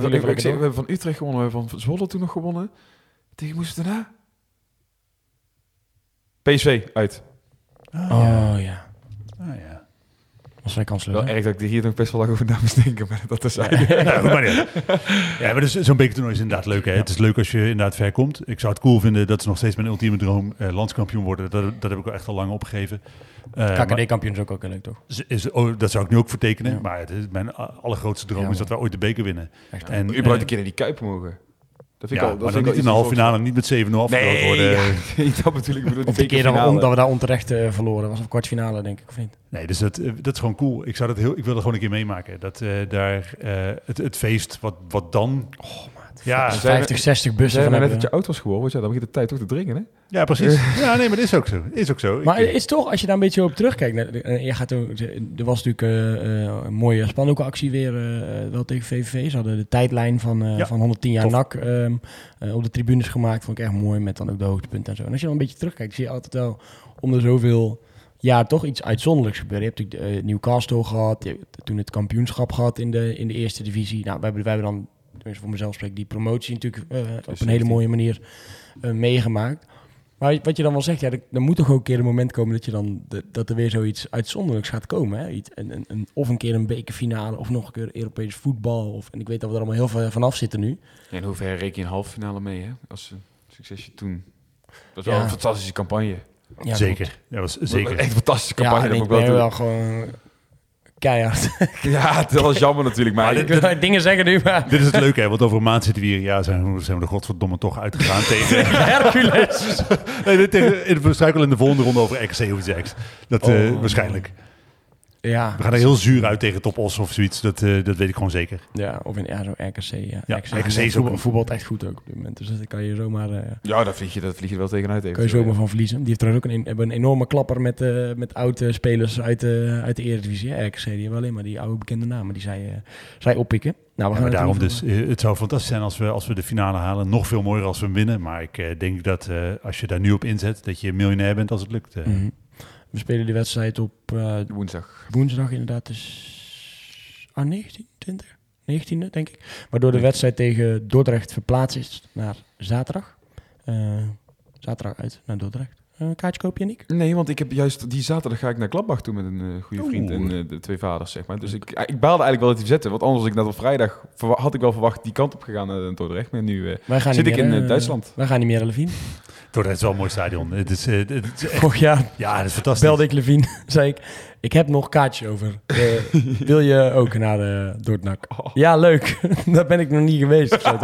jullie we, hebben van Utrecht gewonnen, we hebben van Zwolle toen nog gewonnen. Tegen moesten we daarna? PSV, uit. Oh ja, ja. Kansloos. Wel hè? erg dat ik hier nog best wel lang over na moest denken, maar dat is eigenlijk... <laughs> Ja, maar niet. ja, maar dus, zo'n bekertoernooi is inderdaad leuk. Hè? Het is leuk als je inderdaad ver komt. Ik zou het cool vinden dat ze nog steeds mijn ultieme droom eh, landskampioen worden. Dat, dat heb ik al echt al lang opgegeven. Eh, maar- KKD-kampioen is ook ook heel leuk, toch? is, is- oh, dat zou ik nu ook voor tekenen. Ja. Maar het is mijn allergrootste droom Ja, is dat wij ooit de beker winnen. Echt. En, überhaupt eh, een keer naar die Kuip mogen. Dat vind ja, ik al, dat maar dan vind ik niet in de halve finale, niet met 7-0 afgelopen Nee, worden. <laughs> ja, niet dat natuurlijk. Ik bedoel, Of de keer dat we, bekerfinale. on- dat we daar onterecht eh, verloren. was of kwartfinale, denk ik, of niet? Nee, dus dat, eh, dat is gewoon cool. Ik, zou dat heel, ik wil dat gewoon een keer meemaken. Dat eh, daar eh, het, het feest wat, wat dan... ja, we zijn- 50, 60 We bussen zijn van net dat je oud was geworden, want ja, dan begint de tijd toch te dringen, hè? ja, precies. Ja, nee, maar dat is ook zo. Is ook zo. Maar Ik- het is toch, als je daar een beetje op terugkijkt... naar- eh, Je gaat ook, er was natuurlijk eh, eh, een mooie spandoeke actie weer eh, eh, wel tegen VVV. Ze hadden de tijdlijn van, eh, Ja, van 110 jaar tof. NAC ehm, eh, op de tribunes gemaakt. Vond ik echt mooi, met dan ook de hoogtepunten en zo. En als je dan een beetje terugkijkt, zie je altijd wel om de zoveel jaar toch iets uitzonderlijks gebeuren. Je hebt natuurlijk eh, Newcastle gehad, je hebt toen het kampioenschap gehad in de, in de eerste divisie. Nou, wij hebben, wij hebben dan, tenminste voor mezelf spreek, die promotie natuurlijk eh, op een hele 17. mooie manier eh, meegemaakt. Maar wat je dan wel zegt, ja, er, er moet toch ook een keer een moment komen dat, je dan, de- dat er weer zoiets uitzonderlijks gaat komen. Hè? Iets, een, een, een- of een keer een bekerfinale, of nog een keer Europees voetbal. Of, en ik weet dat we er allemaal heel veel vanaf zitten nu. Ja, in hoeverre reken je een halve finale mee, hè? Als een succesje toen. Dat is Ja. wel een fantastische campagne. Ja, zeker. Dat was zeker. Echt een fantastische Ja, campagne. en dat ik moet ik ben wel wel gewoon keihard. <laughs> ja, het is wel jammer natuurlijk, maar... Maar dit- dingen zeggen nu, maar... Dit is het leuke, hè? want over een maand zitten we hier. Ja, zijn, we- zijn we er godverdomme toch uitgegaan tegen... <laughs> Hercules! nee, dit tegen in, we struikelen in de volgende ronde over RKC of iets dergelijks. Dat eh, Oh, waarschijnlijk. Ja, We gaan er heel zuur uit tegen Top Os of zoiets. Dat, eh, dat weet ik gewoon zeker. ja, of in ja, zo RKC. Ja, Ja, RKC, RKC is ook voetbal, voetbalt echt goed ook op dit moment. Dus daar kan je zomaar, eh, Ja, daar vlieg je, dat vlieg je wel tegenuit. kan je zomaar ja. van verliezen. Die heeft trouwens ook een, hebben een enorme klapper met, eh met oude spelers uit de, uit de Eredivisie. hè. RKC, die hebben alleen maar die oude bekende namen die zij, eh, zij oppikken. Nou, we Ja, gaan maar het daarom dus. Het zou fantastisch zijn als we, als we de finale halen. Nog veel mooier als we hem winnen. Maar ik eh, denk dat eh, als je daar nu op inzet, dat je miljonair bent als het lukt. eh. Mhm. We spelen die wedstrijd op eh, Woensdag. woensdag inderdaad. Dus ah, 19, 20, 19e denk ik. Waardoor de wedstrijd tegen Dordrecht verplaatst is naar zaterdag. Eh, zaterdag uit naar Dordrecht. Een kaartje kopen, Yannick? Nee, want ik heb juist die zaterdag ga ik naar Gladbach toe met een eh, goede vriend Oeh. en eh, de twee vaders, zeg maar. Dus ik, ik baalde eigenlijk wel dat hij zette, want anders was ik net op vrijdag, had ik wel verwacht die kant op gegaan naar Dordrecht. Maar nu eh, zit ik in eh, Duitsland. Wij gaan niet meer naar Levine. Dordrecht is wel een mooi stadion. Het is, eh, het is echt, Vorig jaar ja, dat is fantastisch. belde ik Levine, <laughs> zei ik, ik heb nog kaartjes over. Eh, <laughs> wil je ook naar de Dordnak? Oh. Ja, leuk. <laughs> Daar ben ik nog niet geweest. zo.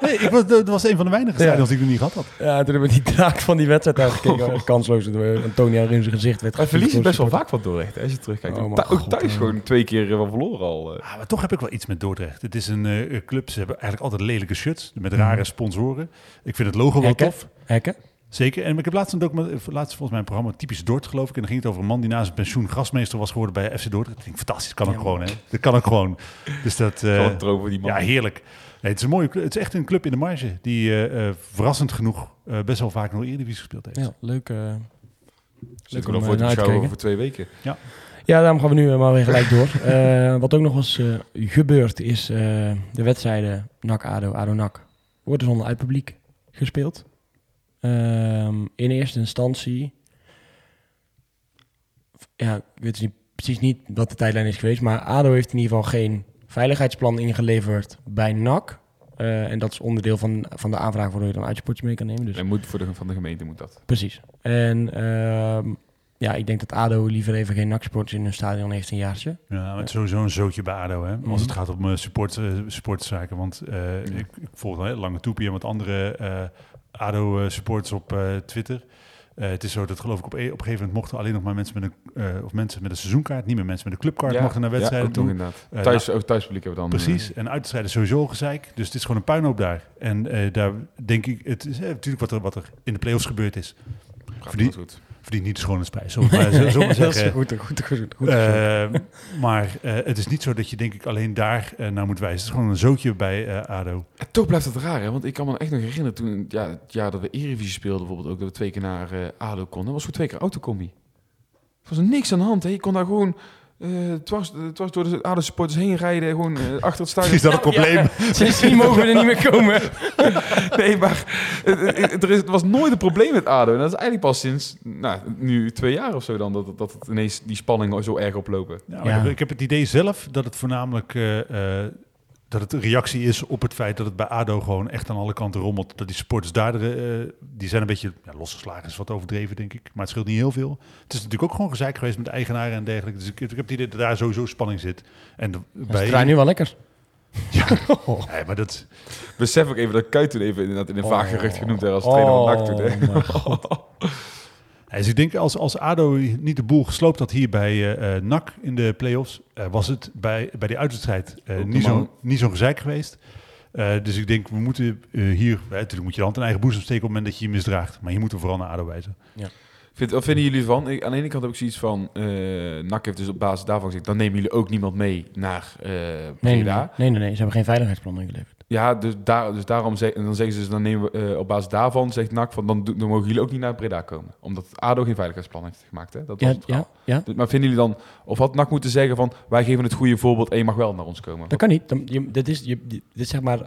Nee, ik was, dat was een van de weinige Ja. stadions die ik nog niet gehad had. Ja, toen hebben we die draak van die wedstrijd uitgekeken. Kansloos. door Antonia in zijn gezicht werd Hij verliest best wel vaak van Dordrecht, hè, als je terugkijkt. Oh, Ook thuis gewoon twee keer eh, wel verloren al. eh. Ah, maar toch heb ik wel iets met Dordrecht. Het is een eh, club, ze hebben eigenlijk altijd lelijke shirts met rare sponsoren. Ik vind het logo wel Hekken? tof. Hekken? Zeker. En ik heb laatst een document, eh, laatst volgens mij een programma Typisch Dordt, geloof ik. En dan ging het over een man die na zijn pensioen grasmeester was geworden bij FC Dordrecht. Ik fantastisch. Dat kan ook gewoon, hè. Dat kan ook gewoon. Dus dat... <laughs> eh, Gewoon voor die man. ja, heerlijk. Nee, het is een mooie club. Het is echt een club in de marge die eh, eh, verrassend genoeg eh, best wel vaak nog Eredivisie gespeeld heeft. Ja, leuk. eh, Zit leuk nog om, voor beschouwen kijken. over twee weken. Ja, daarom gaan we nu maar weer gelijk door. Eh, wat ook nog was eh, gebeurd is eh, de wedstrijden NAC-ADO, ADO-NAC worden zonder uit publiek gespeeld. Ehm, in eerste instantie, ja, ik weet dus niet, precies niet wat de tijdlijn is geweest, maar ADO heeft in ieder geval geen veiligheidsplan ingeleverd bij NAC. Eh, en dat is onderdeel van, van de aanvraag waardoor je dan uitsportjes mee kan nemen. Dus En moet voor de, van de gemeente moet dat. Precies. En ehm, ja, ik denk dat ADO liever even geen NAC-sporters in hun stadion heeft een jaartje. Ja, maar het is sowieso een zootje bij ADO, hè? Als het Mhm. gaat om eh, support, eh, supporterszaken. Want eh, ik, ik volg al lange toepie en wat andere eh, ADO-supporters op eh, Twitter. Eh, het is zo dat geloof ik op, e- op een gegeven moment mochten alleen nog maar mensen met een, eh, of mensen met een seizoenkaart, niet meer mensen met een clubkaart, mochten naar wedstrijden ja, inderdaad. Eh, Thuis, ook thuispubliek hebben we dan. Precies, en uitstrijden sowieso gezeik. Dus het is gewoon een puinhoop daar. En eh, daar denk ik, het is eh, natuurlijk wat er, wat er in de play-offs gebeurd is. eh, gaat verdien- goed. Verdient niet de schoonheidsprijs, we maar, <laughs> zeggen. goed, goed, goed, goed, goed. Eh, maar eh, het is niet zo dat je denk ik alleen daar eh, naar moet wijzen. Het is gewoon een zootje bij eh, ADO. En toch blijft het raar, hè? Want ik kan me echt nog herinneren toen, ja, het jaar dat we Eredivisie speelden, bijvoorbeeld ook, dat we twee keer naar eh ADO konden. Dat was voor twee keer autocombi. Er was er niks aan de hand, hè? Je kon daar gewoon eh dwars, eh, door de ADO-supporters heen rijden, gewoon eh, achter het stadion. <laughs> Is dat het probleem? <laughs> Sindsdien mogen we er niet meer komen. <laughs> Nee, maar het, het- er, is, was nooit een probleem met ADO. En dat is eigenlijk pas sinds, nou, nu twee jaar of zo dan, dat, dat het ineens die spanningen zo erg oplopen. Ja. ik, heb, ik heb het idee zelf dat het voornamelijk eh, eh, dat het een reactie is op het feit dat het bij ADO gewoon echt aan alle kanten rommelt. Dat die supporters daar, eh, die zijn een beetje ja, losgeslagen, is wat overdreven denk ik. Maar het scheelt niet heel veel. Het is natuurlijk ook gewoon gezeik geweest met de eigenaren en dergelijke. Dus ik, ik heb het idee dat daar sowieso spanning zit. En de- Ze bij, nu wel lekker. <laughs> Nee, maar dat, Besef ook even dat Kuit toen even inderdaad in een vaag Oh. gerucht genoemd werd als trainer van NAC toen. <laughs> dus ik denk als, als ADO niet de boel gesloopt had hier bij eh eh, NAC in de play-offs, eh, was het bij, bij die uitwedstrijd eh, niet zo'n niet zo'n gezeik geweest. Eh, dus ik denk, we moeten eh, hier, natuurlijk moet je de hand in eigen boezem steken op het moment dat je je misdraagt. Maar hier moeten we vooral naar ADO wijzen. Vind, wat vinden jullie van? Ik, aan de ene kant heb ik zoiets van, eh NAC heeft dus op basis daarvan gezegd, dan nemen jullie ook niemand mee naar eh Nee, nee, nee, nee, nee, ze hebben geen veiligheidsplan ingeleverd. Ja, dus, daar, dus daarom zeg, en dan zeggen ze, dus dan nemen we eh, op basis daarvan, zegt NAC, van, dan, mogen jullie ook niet naar Breda komen. Omdat ADO geen veiligheidsplan heeft gemaakt. Hè? Dat was Ja, het verhaal. ja, ja, Dus- Maar vinden jullie dan, of had NAC moeten zeggen van, wij geven het goede voorbeeld en je mag wel naar ons komen? dat kan niet. Dan, je, dit is, je, dit is zeg maar,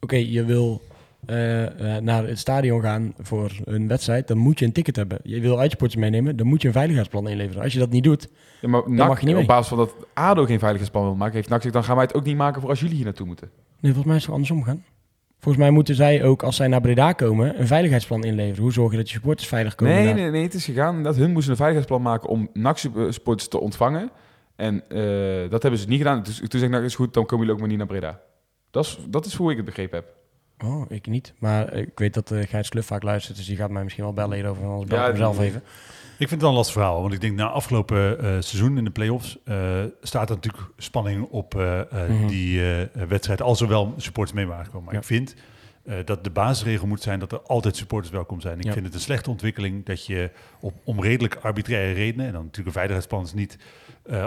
oké, je wil eh, eh, naar het stadion gaan voor een wedstrijd, dan moet je een ticket hebben. Je wil uitsporters meenemen, dan moet je een veiligheidsplan inleveren. Als je dat niet doet, Ja, maar NAC, mag je niet op basis van dat ADO geen veiligheidsplan wil maken, heeft NAC dan gaan wij het ook niet maken voor als jullie hier naartoe moeten. Nee, volgens mij is het andersom gaan. Volgens mij moeten zij ook, als zij naar Breda komen, een veiligheidsplan inleveren. Hoe zorg je dat je supporters veilig komen? Nee, daar? nee, nee, het is gegaan dat hun moesten een veiligheidsplan maken om NAC-sporters te ontvangen. En eh, dat hebben ze niet gedaan. Dus toen zei ik, nou is goed, dan komen jullie ook maar niet naar Breda. Dat is, dat is hoe ik het begrepen heb. Oh, ik niet. Maar ik weet dat uh, Gijs Kluf vaak luistert, dus die gaat mij misschien wel bellen hierover. Anders bel Ja, ik hem zelf die- even. Ik vind het wel een lastig verhaal, want ik denk na afgelopen eh, seizoen in de play-offs eh, staat er natuurlijk spanning op eh, Mhm. die wedstrijd, als er wel supporters mee waren gekomen. Maar Ja. ik vind dat de basisregel moet zijn dat er altijd supporters welkom zijn. Ik Ja. vind het een slechte ontwikkeling dat je op, om redelijk arbitraire redenen, en dan natuurlijk een veiligheidsplan is niet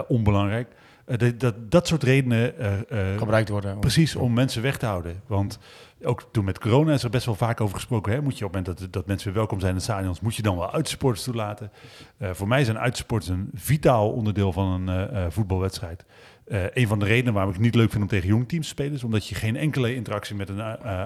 onbelangrijk, Eh, dat, dat, soort redenen eh, eh, Gebruikt worden. Precies, om mensen weg te houden. Want ook toen met corona is er best wel vaak over gesproken. Hè? Moet je op het moment dat, dat mensen weer welkom zijn in de stadions, moet je dan wel uitsupporters toelaten. Voor mij zijn uitsupporters een vitaal onderdeel van een voetbalwedstrijd. Een van de redenen waarom ik het niet leuk vind om tegen jong teams te spelen, is omdat je geen enkele interactie met een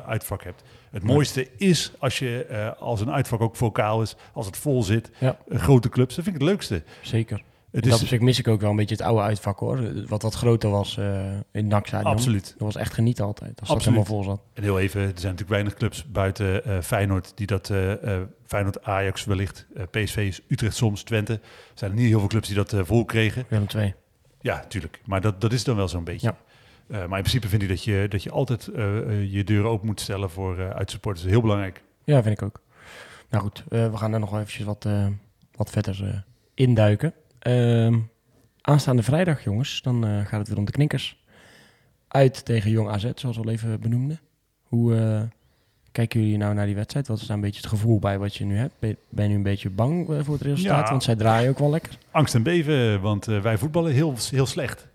uitvak hebt. Het mooiste is als je als een uitvak ook vocaal is, als het vol zit, Ja. grote clubs. Dat vind ik het leukste. Zeker. Het dat is opzicht mis ik ook wel een beetje het oude uitvak hoor. Wat wat groter was eh, in het NAC-stadion. absoluut. Dat was echt genieten altijd. Als dat Absoluut. helemaal vol zat. En heel even, er zijn natuurlijk weinig clubs buiten eh, Feyenoord die dat, eh, Feyenoord, Ajax wellicht, PSV, Utrecht soms, Twente. Er zijn er niet heel veel clubs die dat vol kregen. Willem 2. Ja, tuurlijk. Maar dat, dat is dan wel zo'n beetje. Ja. Maar in principe vind ik dat je, dat je altijd je deuren open moet stellen voor uh, uitsupporters. Heel belangrijk. Ja, vind ik ook. Nou goed, we gaan er nog eventjes wat, wat verder induiken. Ehm, aanstaande vrijdag, jongens, dan eh, gaat het weer om de knikkers. Uit tegen Jong AZ, zoals we al even benoemden. Hoe eh, kijken jullie nou naar die wedstrijd? Wat is daar een beetje het gevoel bij wat je nu hebt? Ben, ben je nu een beetje bang eh, voor het resultaat? Ja. Want zij draaien ook wel lekker. Angst en beven, want wij voetballen heel, heel slecht.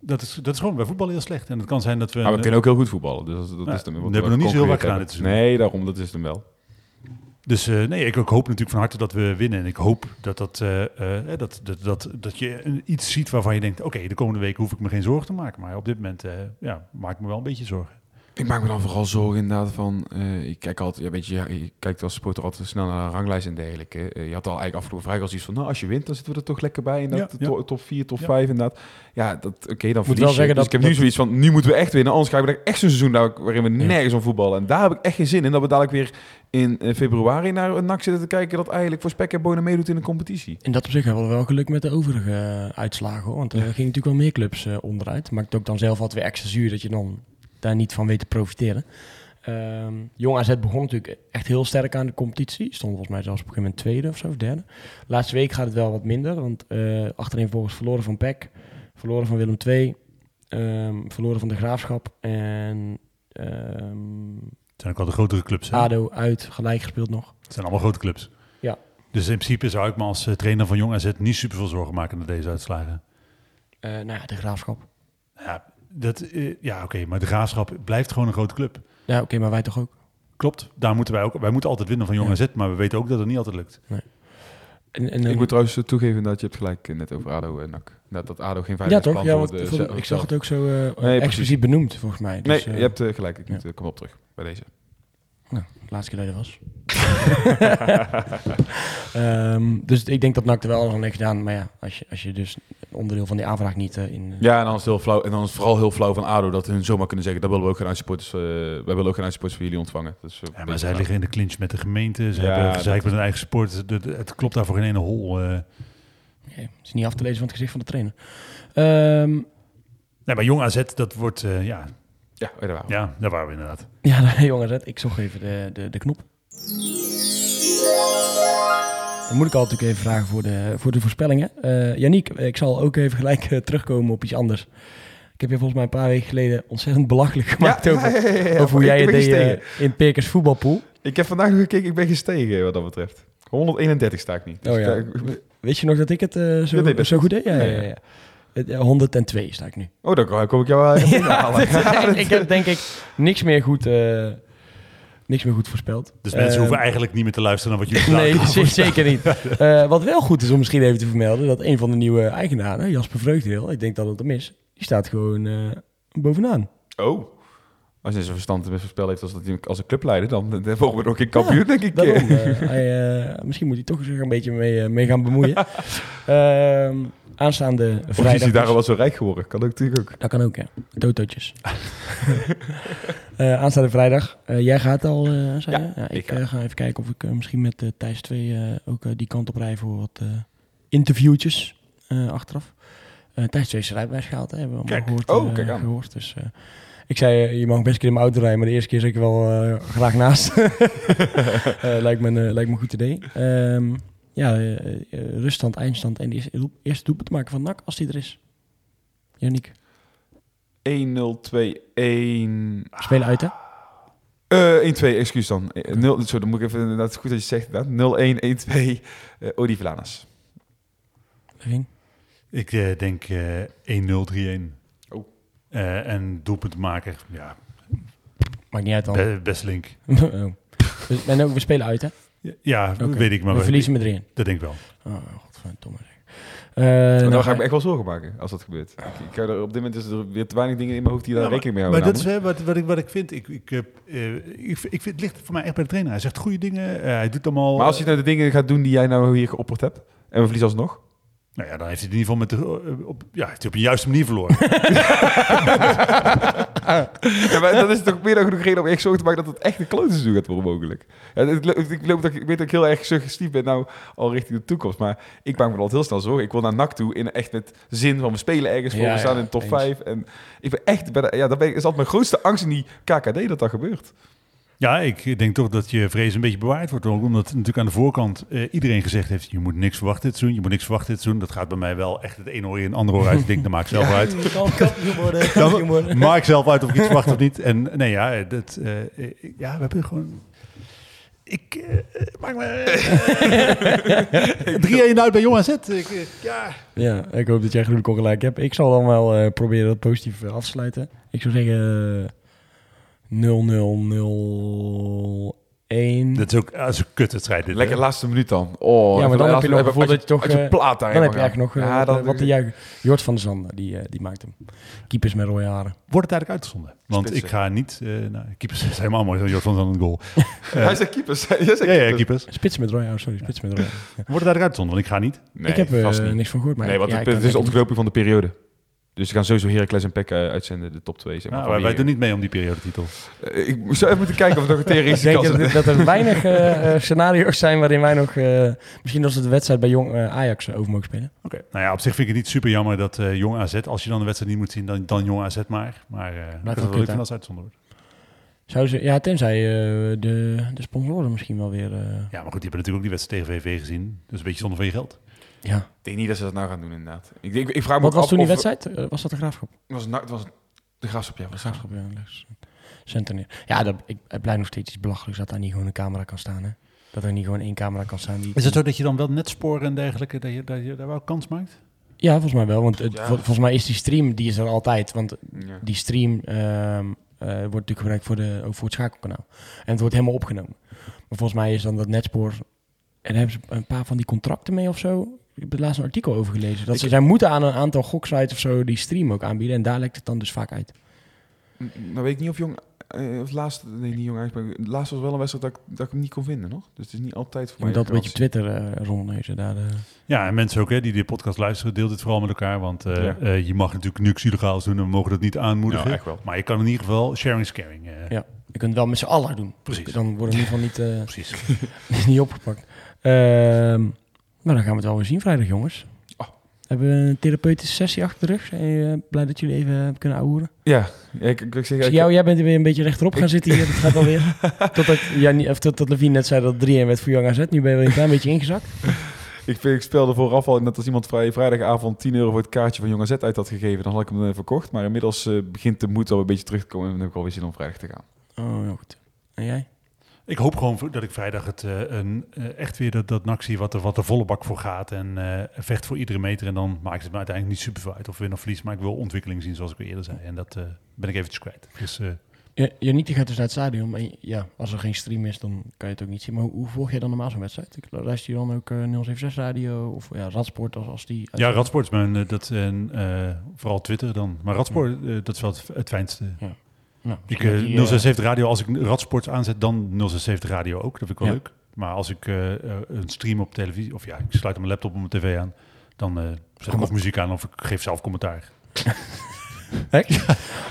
Dat is, dat is gewoon, wij voetballen heel slecht. En het kan zijn dat we... Maar we kunnen ook heel goed voetballen. Dus dat, dat Ja, is dan we wat hebben nog niet zo heel vaak geconcurreerd gedaan dit seizoen. Nee, daarom, dat is hem wel. Dus eh, nee, ik, hoop natuurlijk van harte dat we winnen. En ik hoop dat, dat, eh, eh, dat, dat, dat, dat je iets ziet waarvan je denkt... oké, de komende week hoef ik me geen zorgen te maken. Maar op dit moment ja, maak ik me wel een beetje zorgen. Ik maak me dan vooral zorgen inderdaad van... eh, ik kijk altijd, ja, weet je, kijkt als supporter altijd snel naar de ranglijst en dergelijke. Eh, je had al eigenlijk afgelopen vrijdag al zoiets van... Nou, als je wint, dan zitten we er toch lekker bij. En dat Ja, ja. top 4, top Ja. 5 inderdaad. Ja, dat, oké, dan verlies wel je. zeggen dus dat- ik heb nu zoiets van... Nu moeten we echt winnen, anders krijgen we echt zo'n seizoen waarin we Ja. nergens om voetballen. En daar heb ik echt geen zin in. Dat we dadelijk weer in eh, februari naar een NAC zitten te kijken... dat eigenlijk voor Spek en Bonen meedoet in de competitie. In dat opzicht hebben we wel geluk met de overige uitslagen. Hoor. Want er gingen natuurlijk wel meer clubs eh, onderuit. Maakt het ook dan zelf altijd weer extra zuur dat je dan daar niet van weet te profiteren. Ehm Jong AZ begon natuurlijk echt heel sterk aan de competitie. Stond volgens mij zelfs op een gegeven moment tweede of zo, of derde. Laatste week gaat het wel wat minder. Want eh achterin volgens verloren van PEC. Verloren van Willem II. ehm, verloren van de Graafschap. En ehm, Het zijn ook wel de grotere clubs. Hè? ADO uit, gelijk gespeeld nog. Het zijn allemaal grote clubs. Ja. Dus in principe zou ik me als eh, trainer van Jong AZ niet super veel zorgen maken naar deze uitslagen. Eh, nou ja, de Graafschap. Ja, dat, eh, ja oké, maar de Graafschap blijft gewoon een grote club. Ja, oké, maar wij toch ook. Klopt, daar moeten wij ook. Wij moeten altijd winnen van Jong Ja. AZ, maar we weten ook dat het niet altijd lukt. En, en, Ik moet trouwens eh, toegeven dat je hebt gelijk eh, net over ADO en NAC. Dat, dat ADO geen Ja, veilig toch? Ja, want voor- ik zag het ook zo eh, precies. expliciet benoemd, volgens mij. Nee, Dus, eh, je hebt eh, gelijk. Ik ja. moet, eh, kom op terug bij deze. Nou, de laatste keer dat je er was. <laughs> Ehm, dus ik denk dat NAC er wel alles aan heeft gedaan. Maar ja, als je, als je dus een onderdeel van die aanvraag niet eh, in... eh, Ja, en dan is het heel flauw. En dan is het vooral heel flauw van ADO dat hun zomaar kunnen zeggen: dat willen we ook geen uitsupporters. eh wij willen ook geen uitsupporters voor jullie ontvangen. Dus, Ja, maar zij liggen in de clinch met de gemeente. Ze Ja, hebben dat gezeik met hun eigen sport. Het, klopt daar voor geen ene hol. eh. nee, het is niet af te lezen van het gezicht van de trainer. Ehm, Nee, maar Jong AZ, dat wordt... eh, ja, Ja, daar waren we. ja, daar waren we inderdaad. ja, <laughs> jongens, het- ik zocht even de, de, de knop. Dan moet ik altijd even vragen voor de, voor de voorspellingen. Eh Yannick, ik zal ook even gelijk eh, terugkomen op iets anders. Ik heb je volgens mij een paar weken geleden ontzettend belachelijk <laughs> gemaakt over, ja, ja, ja, over hoe ik jij het deed gestegen. eh, in Perkers voetbalpool. Ik heb vandaag nog gekeken, ik ben gestegen wat dat betreft. 131 sta ik niet. Dus Oh ja. ik- Weet je nog dat ik het eh, zo, zo goed deed? Ja, Ja, ja, ja. ja. Het, eh, 102 sta ik nu. oh, dan kom ik jou wel <laughs> even inhalen. <laughs> ik heb denk ik niks meer goed, eh, niks meer goed voorspeld. Dus mensen Eh, hoeven eigenlijk niet meer te luisteren naar wat jullie <laughs> Nee, zeker niet. Eh, wat wel goed is om misschien even te vermelden, dat een van de nieuwe eigenaren, Jasper Vreugdeel, ik denk dat het hem is, die staat gewoon eh, bovenaan. Oh. Als je zo'n verstand met voorspel heeft als, dat hij als een clubleider, dan, dan volgen we nog geen kampioen, denk ik. Daarom, eh, hij, eh, misschien moet hij toch zich een beetje mee, eh, mee gaan bemoeien. Aanstaande Of is vrijdag. hij daarom dus- wel zo rijk geworden? Kan ook natuurlijk ook. Dat kan ook, ja. Totootjes. <laughs> Eh, aanstaande vrijdag. Eh, jij gaat al, eh zei Ja, je? Ja, ik ga. even kijken of ik misschien met Thijs 2 eh, ook die kant op rij voor wat interviewtjes achteraf. Thijs 2 is rijbewijs gehaald, hè, hebben we allemaal Kijk. gehoord. Oh, eh, kijk aan. gehoord dus, ik zei, je mag best een keer in mijn auto rijden, maar de eerste keer zit ik wel graag naast. <laughs> Lijkt, me, een, lijkt me een goed idee. Ehm, ja, eh, eh, ruststand, eindstand en die eerste, doel- eerste doelpunt te maken van NAC als die er is. Yannick, 1-0-2-1... spelen uit hè? Eh 1-2, excuus dan. Eh, 0, zo, dan moet ik even, inderdaad, het is goed dat je zegt dat. 0-1, 1-2, eh Odi Vlanas. Ik eh, denk eh 1-0, 3-1. Oh. Eh, en doelpuntenmaker, ja, Maakt niet uit dan. be- best link. <laughs> Oh. Dus- En ook, we spelen uit, hè? Ja, Oké. weet ik, maar we verliezen met 3 dat denk ik wel. Oh, godverdomme. zeg. Eh, Maar nou dan ga ik me echt wel zorgen maken als dat gebeurt. Ik, ik er, op dit moment is er weer te weinig dingen in mijn hoofd die daar Ja, maar- rekening mee Maar houden. dat is hè, wat, wat, ik, wat ik vind. Ik, ik, eh, eh, ik, ik vind, het ligt voor mij echt bij de trainer. Hij zegt goede dingen. eh, hij doet allemaal. maar als je nou de dingen gaat doen die jij nou hier geopperd hebt, en we verliezen alsnog, Nou ja, dan heeft hij het in ieder geval met de, eh, op, ja, heeft hij op een juiste manier verloren. <laughs> Ja, maar dat is toch meer dan genoeg reden om echt zorgen te maken dat het echt een klote seizoen gaat worden mogelijk. Ja, het ik, loop dat, ik weet dat ik heel erg suggestief ben nou al richting de toekomst. Maar ik maak me altijd heel snel zorgen. Ik wil naar NAC toe in echt met zin van we spelen ergens voor. Ja, we staan ja, in de top eens. 5. En ik ben echt, de- ja, dat ben, is altijd mijn grootste angst in die KKD dat dat gebeurt. Ja, ik denk toch dat je vrees een beetje bewaard wordt. Ook omdat natuurlijk aan de voorkant eh, iedereen gezegd heeft... je moet niks verwachten dit seizoen, je moet niks verwachten dit seizoen. Dat gaat bij mij wel echt het ene oor in, het andere oor uit. Ik denk, dat maak ik zelf uit. <laughs> Kan kampioen worden, <laughs> kampioen worden. Dan maak ik zelf uit of ik iets verwacht of niet. En nee, ja, dat, eh, eh, ja we hebben gewoon... Ik eh, maak me... <laughs> 3-1 uit bij Jong AZ. Ik, eh, ja, Ja, ik hoop dat jij genoeg gelijk hebt. Ik zal dan wel eh, proberen dat positief eh, af te sluiten. Ik zou zeggen eh, 0-0-0-1. dat is ook dat is een kutwedstrijd. dit, hè? Lekker laatste minuut dan. Oh, Ja, maar dan heb je nog het gevoel als dat je toch, Als je eh, plaat daar Dan heb je eigenlijk nog eh, Ja, wat, dan- wat te juichen. Jort van der Zanden, die, eh, die maakt hem. Keepers met rode haren. Wordt het eigenlijk uitgezonden? Want Spitsen. ik ga niet... eh nou, keepers <laughs> zijn helemaal mooi. Jort van Zand <laughs> een goal. <laughs> Hij zegt keepers. Jij zegt Ja, ja, keepers. Spits met rode haren, sorry. Spits met rode haren. Wordt het eigenlijk uitgezonden? Want ik ga niet. Nee, ik heb er vast niet. niks van gehoord. Maar nee, want ja, het, is ontgloping van de periode. Dus ze gaan sowieso Heracles en PEC eh, uitzenden, de top 2. Zeg maar, Nou, wij doen niet mee om die periodetitel. Eh, ik zou even moeten kijken of er nog een <laughs> Ik theoretische denk kans is. dat, dat er weinig <laughs> eh, eh, scenario's zijn waarin wij nog... eh, misschien als het de wedstrijd bij Jong Ajax over mogen spelen. Oké. Nou ja, op zich vind ik het niet super jammer dat eh, Jong AZ... Als je dan de wedstrijd niet moet zien, dan, dan Jong AZ maar. Maar eh ik wel het wel kut, leuk als het uitgezonden wordt. Zou ze, ja, tenzij eh, de, de sponsoren misschien wel weer... eh, Ja, maar goed, die hebben natuurlijk ook die wedstrijd tegen VV gezien. Dus een beetje zonder van je geld. Ja. Ik denk niet dat ze dat nou gaan doen, inderdaad. Ik, ik, ik vraag me Wat ook was af toen die wedstrijd? Eh, was dat de Graafschap? Het was, na- het was de graafschap, ja. De Was Graafschap, ja. Ja, dat, ik, het blijft nog steeds iets belachelijks dat daar niet gewoon een camera kan staan, hè? Dat er niet gewoon één camera kan staan. Die Is het zo dat je dan wel netsporen en dergelijke, dat je, dat je daar wel kans maakt? Ja, volgens mij wel. Want het, Ja. vol- volgens mij is die stream, die is er altijd. Want ja. die stream ehm, eh, wordt natuurlijk gebruikt voor, de, ook voor het schakelkanaal. En het wordt helemaal opgenomen. Maar volgens mij is dan dat netspoor... En daar hebben ze een paar van die contracten mee of zo. Ik heb er laatst een artikel over gelezen. Dat ze, zij moeten aan een aantal goksites of zo die stream ook aanbieden. En daar lekt het dan dus vaak uit. Nou weet ik niet of Jong... eh, of laatst, nee, niet Jong Ajax, laatst was wel een wedstrijd dat ik, dat ik hem niet kon vinden, nog. Dus het is niet altijd voor mij dat een beetje op Twitter uh, rondneuzen. Daar, eh. Ja, en mensen ook hè, die de podcast luisteren, deel dit vooral met elkaar. Want eh, Ja. eh, je mag natuurlijk niks illegaals doen en we mogen dat niet aanmoedigen. Ja, echt wel. Maar je kan in ieder geval sharing is caring. eh, Ja. Je kunt het wel met z'n allen doen. Precies. Dan worden in ieder geval niet, eh, Precies. <laughs> niet opgepakt. Ehm maar dan gaan we het wel weer zien vrijdag, jongens. Oh. Hebben we een therapeutische sessie achter de rug? Eh, blij dat jullie even hebben kunnen ouwen? Ja, ik, ik, ik zeg... Dus jou, jij bent er weer een beetje rechterop gaan zitten hier. Dat gaat alweer. <laughs> Totdat, ja, of tot, tot Levine net zei dat het 3-1 werd voor Jong AZ. Nu ben je weer een klein beetje ingezakt. <laughs> Ik, ik speelde vooraf al net als iemand vrij, vrijdagavond 10 euro voor het kaartje van Jong AZ uit had gegeven. Dan had ik hem eh, verkocht. Maar inmiddels eh, begint de moed al een beetje terug te komen. En dan heb ik alweer zin om vrijdag te gaan. Oh, ja, goed. En jij? Ik hoop gewoon dat ik vrijdag het, eh, een, eh, echt weer dat, dat NAC zie wat er, wat er volle bak voor gaat. En eh, vecht voor iedere meter. En dan maakt het me uiteindelijk niet super veel uit of win of verlies. Maar ik wil ontwikkeling zien zoals ik al eerder zei. En dat ben ik eventjes kwijt. Dus Ja, Janite gaat dus naar het stadion. Maar ja, als er geen stream is, dan kan je het ook niet zien. Maar hoe, hoe volg jij dan normaal zo'n wedstrijd? Ik luister je dan ook eh 076 radio of ja, Radsport als, als die... ja, Radsport is mijn, dat, en vooral Twitter dan. Maar Radsport, dat is wel het, het fijnste. Nou, Ik, misschien eh, dat die, eh, 076 radio, als ik Radsport aanzet, dan 076 radio ook. Dat vind ik wel Ja. leuk. Maar als ik eh, een stream op televisie, of ja, ik sluit mijn laptop op mijn tv aan, dan zet ik of muziek aan of ik geef zelf commentaar. <laughs> Hè?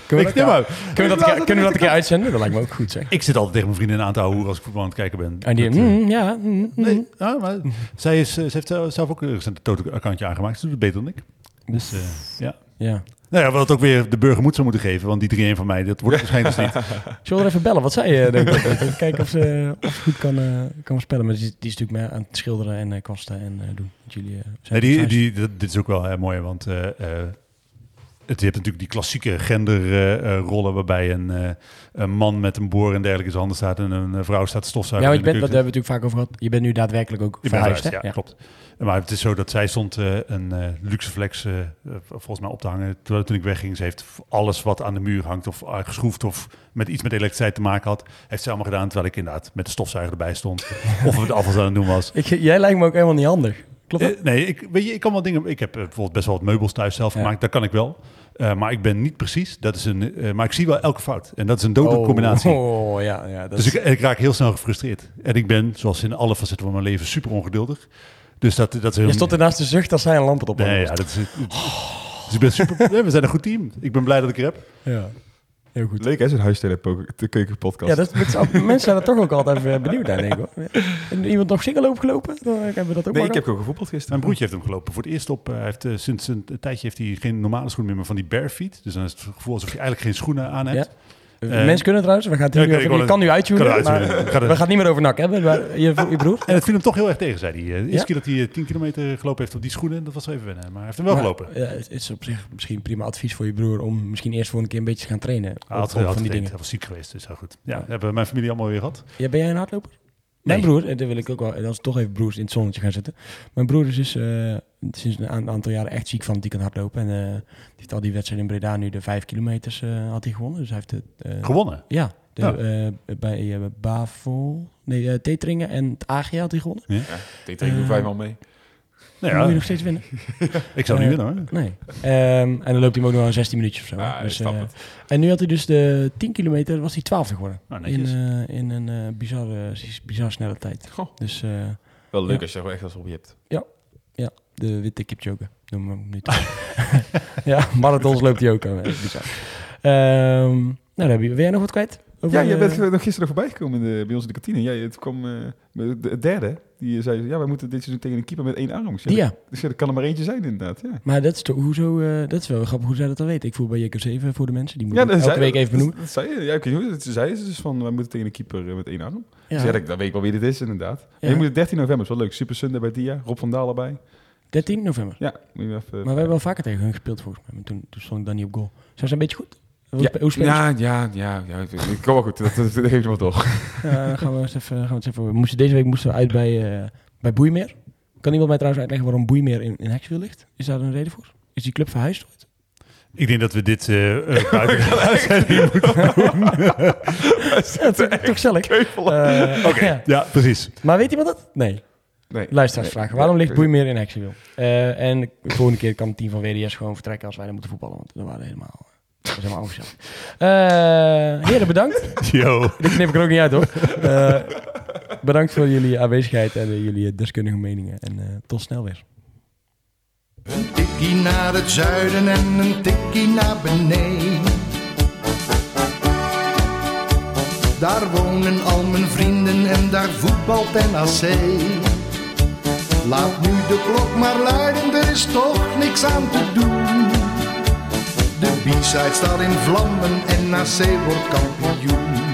Kunnen we dat, kunnen we dat, een keer- kunnen we dat een keer uitzenden? Dat lijkt me ook goed, zeg. Ik zit altijd tegen mijn vriendin aan te houden als ik voetbal aan het kijken ben. En die, Dat, mm, ja, mm, mm. nee, ja, maar zij, is, ze heeft zelf ook een recent Toto-accountje aangemaakt. Ze doet het beter dan ik. Dus ja. ja. Nou ja, wat ook weer de burger moet zou moeten geven, want die 3-1 van mij, dat wordt <laughs> waarschijnlijk dus niet. Zullen we er even bellen? Wat zei je? Denk ik? Kijken of ze, of ze goed kan, eh, kan spellen. Maar die, is- die is natuurlijk meer aan het schilderen en eh, kwasten en eh, doen. Jullie, zijn Nee, die, die, dat- dit is ook wel mooi, want eh, eh, het, je hebt natuurlijk die klassieke genderrollen waarbij een, eh, een man met een boor en dergelijke in zijn handen staat en een eh, vrouw staat Ja, stofzuigen. want je bent, dat hebben we natuurlijk vaak over gehad. Je bent nu daadwerkelijk ook verhuisd, ja, klopt. Maar het is zo dat zij stond eh, een luxe flex volgens mij op te hangen. Terwijl toen ik wegging, ze heeft alles wat aan de muur hangt of geschroefd of met iets met elektriciteit te maken had, heeft ze allemaal gedaan terwijl ik inderdaad met de stofzuiger erbij stond. <laughs> of het afval aan het doen was. Ik, jij lijkt me ook helemaal niet handig. Klopt dat? Eh, nee, ik, weet je, ik kan wel dingen. Ik heb eh, bijvoorbeeld best wel wat meubels thuis zelf Ja. gemaakt. Dat kan ik wel. Eh, maar ik ben niet precies. Dat is een. maar ik zie wel elke fout. En dat is een dodelijke combinatie. Oh, ja. ja dat Dus ik, ik raak heel snel gefrustreerd. En ik ben, zoals in alle facetten van mijn leven, super ongeduldig. Dus dat, dat is heel. je stond ernaast de zucht als hij een lamp op Nee, ja, dat is. Dus ik ben super. <laughs> nee, we zijn een goed team. Ik ben blij dat ik er heb. ja. Heel goed. Leuk hè, zo'n huistele-keuken-podcast. Ja, dat, mensen zijn er toch ook altijd even benieuwd naar, denk ik. Hoor. En iemand nog single opgelopen? Dan hebben we dat ook nee, ik heb ook gevoetbald gisteren. Mijn broertje heeft hem gelopen. Voor het eerst op. eh, hij heeft, eh, sinds een tijdje heeft hij geen normale schoenen meer, maar van die bare feet. Dus dan is het gevoel alsof je eigenlijk geen schoenen aan hebt. Ja. Eh, Mensen kunnen trouwens, we gaan het nu over, je kan nu uittunen, maar we gaan het niet meer over nak hebben. Maar je, je broer? En het viel hem toch heel erg tegen, zei hij. Eh, De eerste Ja? keer dat hij eh, 10 kilometer gelopen heeft op die schoenen, dat was even wennen. Maar hij heeft hem wel gelopen. ja, het is op zich misschien prima advies voor je broer om misschien eerst voor een keer een beetje te gaan trainen. Hij had, van die dingen. Hij was ziek geweest, dus heel goed. Ja. hebben mijn familie allemaal weer gehad. Ja, ben jij een hardloper? Mijn Nee. broer, en daar wil ik ook wel, als we toch even broers in het zonnetje gaan zitten. Mijn broer is dus eh, sinds een aantal jaren echt ziek van die kan hardlopen. En eh, die heeft al die wedstrijden in Breda nu de vijf kilometers eh, had hij gewonnen. Dus hij heeft het... eh, Gewonnen. Ja, de, Ja. eh, bij eh, Bavel, nee, eh Teteringen en het AG had hij gewonnen. Ja, deed er uh, vijfmaal mee. Nou Dan moet je ja, nog steeds winnen. <laughs> ik zou niet Eh, winnen hoor. Nee. Ehm, en dan loopt hij hem ook nog wel 16 minuutjes of zo. Ja, dus, eh, het. en nu had hij dus de 10 kilometer, was hij 12 geworden. Nou, in, eh, in een eh bizarre, bizar snelle tijd. Goh. Dus eh, Wel leuk Ja. als je er wel echt als op je hebt. de witte kipchoge noemen we hem nu <laughs> toch. ja, marathons loopt hij ook aan. bizar. Ehm, nou, dan heb je, wil jij nog wat kwijt? Over, Ja, jij bent eh, nog gisteren voorbij gekomen in de, bij ons in de kantine. Jij, het kwam eh, de, de derde. Die zei, ja, wij moeten dit seizoen tegen een keeper met één arm. Ja. Dus ja, er kan er maar eentje zijn inderdaad. Ja, Maar dat is, toch, hoezo, eh, dat is wel grappig hoe zij dat dan weten. Ik voel bij JK 7 voor de mensen, die ja moeten elke zei- week even benoemen. Dat, dat zei je. Ja, ik hoe. Dat zei ze dus van, wij moeten tegen een keeper eh, met één arm. Ja. Dus dat, weet ik wel wie dit is inderdaad. Je moet het 13 november, is wel leuk. Super Sunday bij Dia. Rob van Daal erbij. 13 november. Ja, moet je even... Maar we hebben wel vaker tegen hun gespeeld volgens mij. Maar toen, toen stond ik dan niet op goal. Zijn ze een beetje goed? Ja, ja, ja, ja, ja. Ik ik kom wel goed. Dat, dat, dat geef je wel toch. Ja, dan gaan we eens even, gaan we eens even we moesten, Deze week moesten we uit bij, eh, bij Boeimeer. Kan iemand mij trouwens uitleggen waarom Boeimeer in, in Hexville ligt? Is daar een reden voor? Is die club verhuisd ooit? Ik denk dat we dit eh eh, buiten de uitzending moeten <laughs> Ja, toch, toch gezellig. Eh, Oké, ja. ja, precies. Maar weet iemand dat? Nee. Nee. Waarom ligt Boeimeer in Hexville? Eh en de volgende keer kan het team van WDS gewoon vertrekken als wij dan moeten voetballen. Want dan waren we helemaal... Dat is helemaal ongezellig. Eh heren, bedankt. <laughs> Yo. Dit knip ik er ook niet uit hoor. Eh, bedankt voor jullie aanwezigheid en eh, jullie deskundige meningen. En eh, tot snel weer. Een tikkie naar het zuiden en een tikkie naar beneden. Daar wonen al mijn vrienden en daar voetbalt NAC. Laat nu de klok maar luiden, er is toch niks aan te doen. De B-side staat in vlammen en NAC wordt kampioen.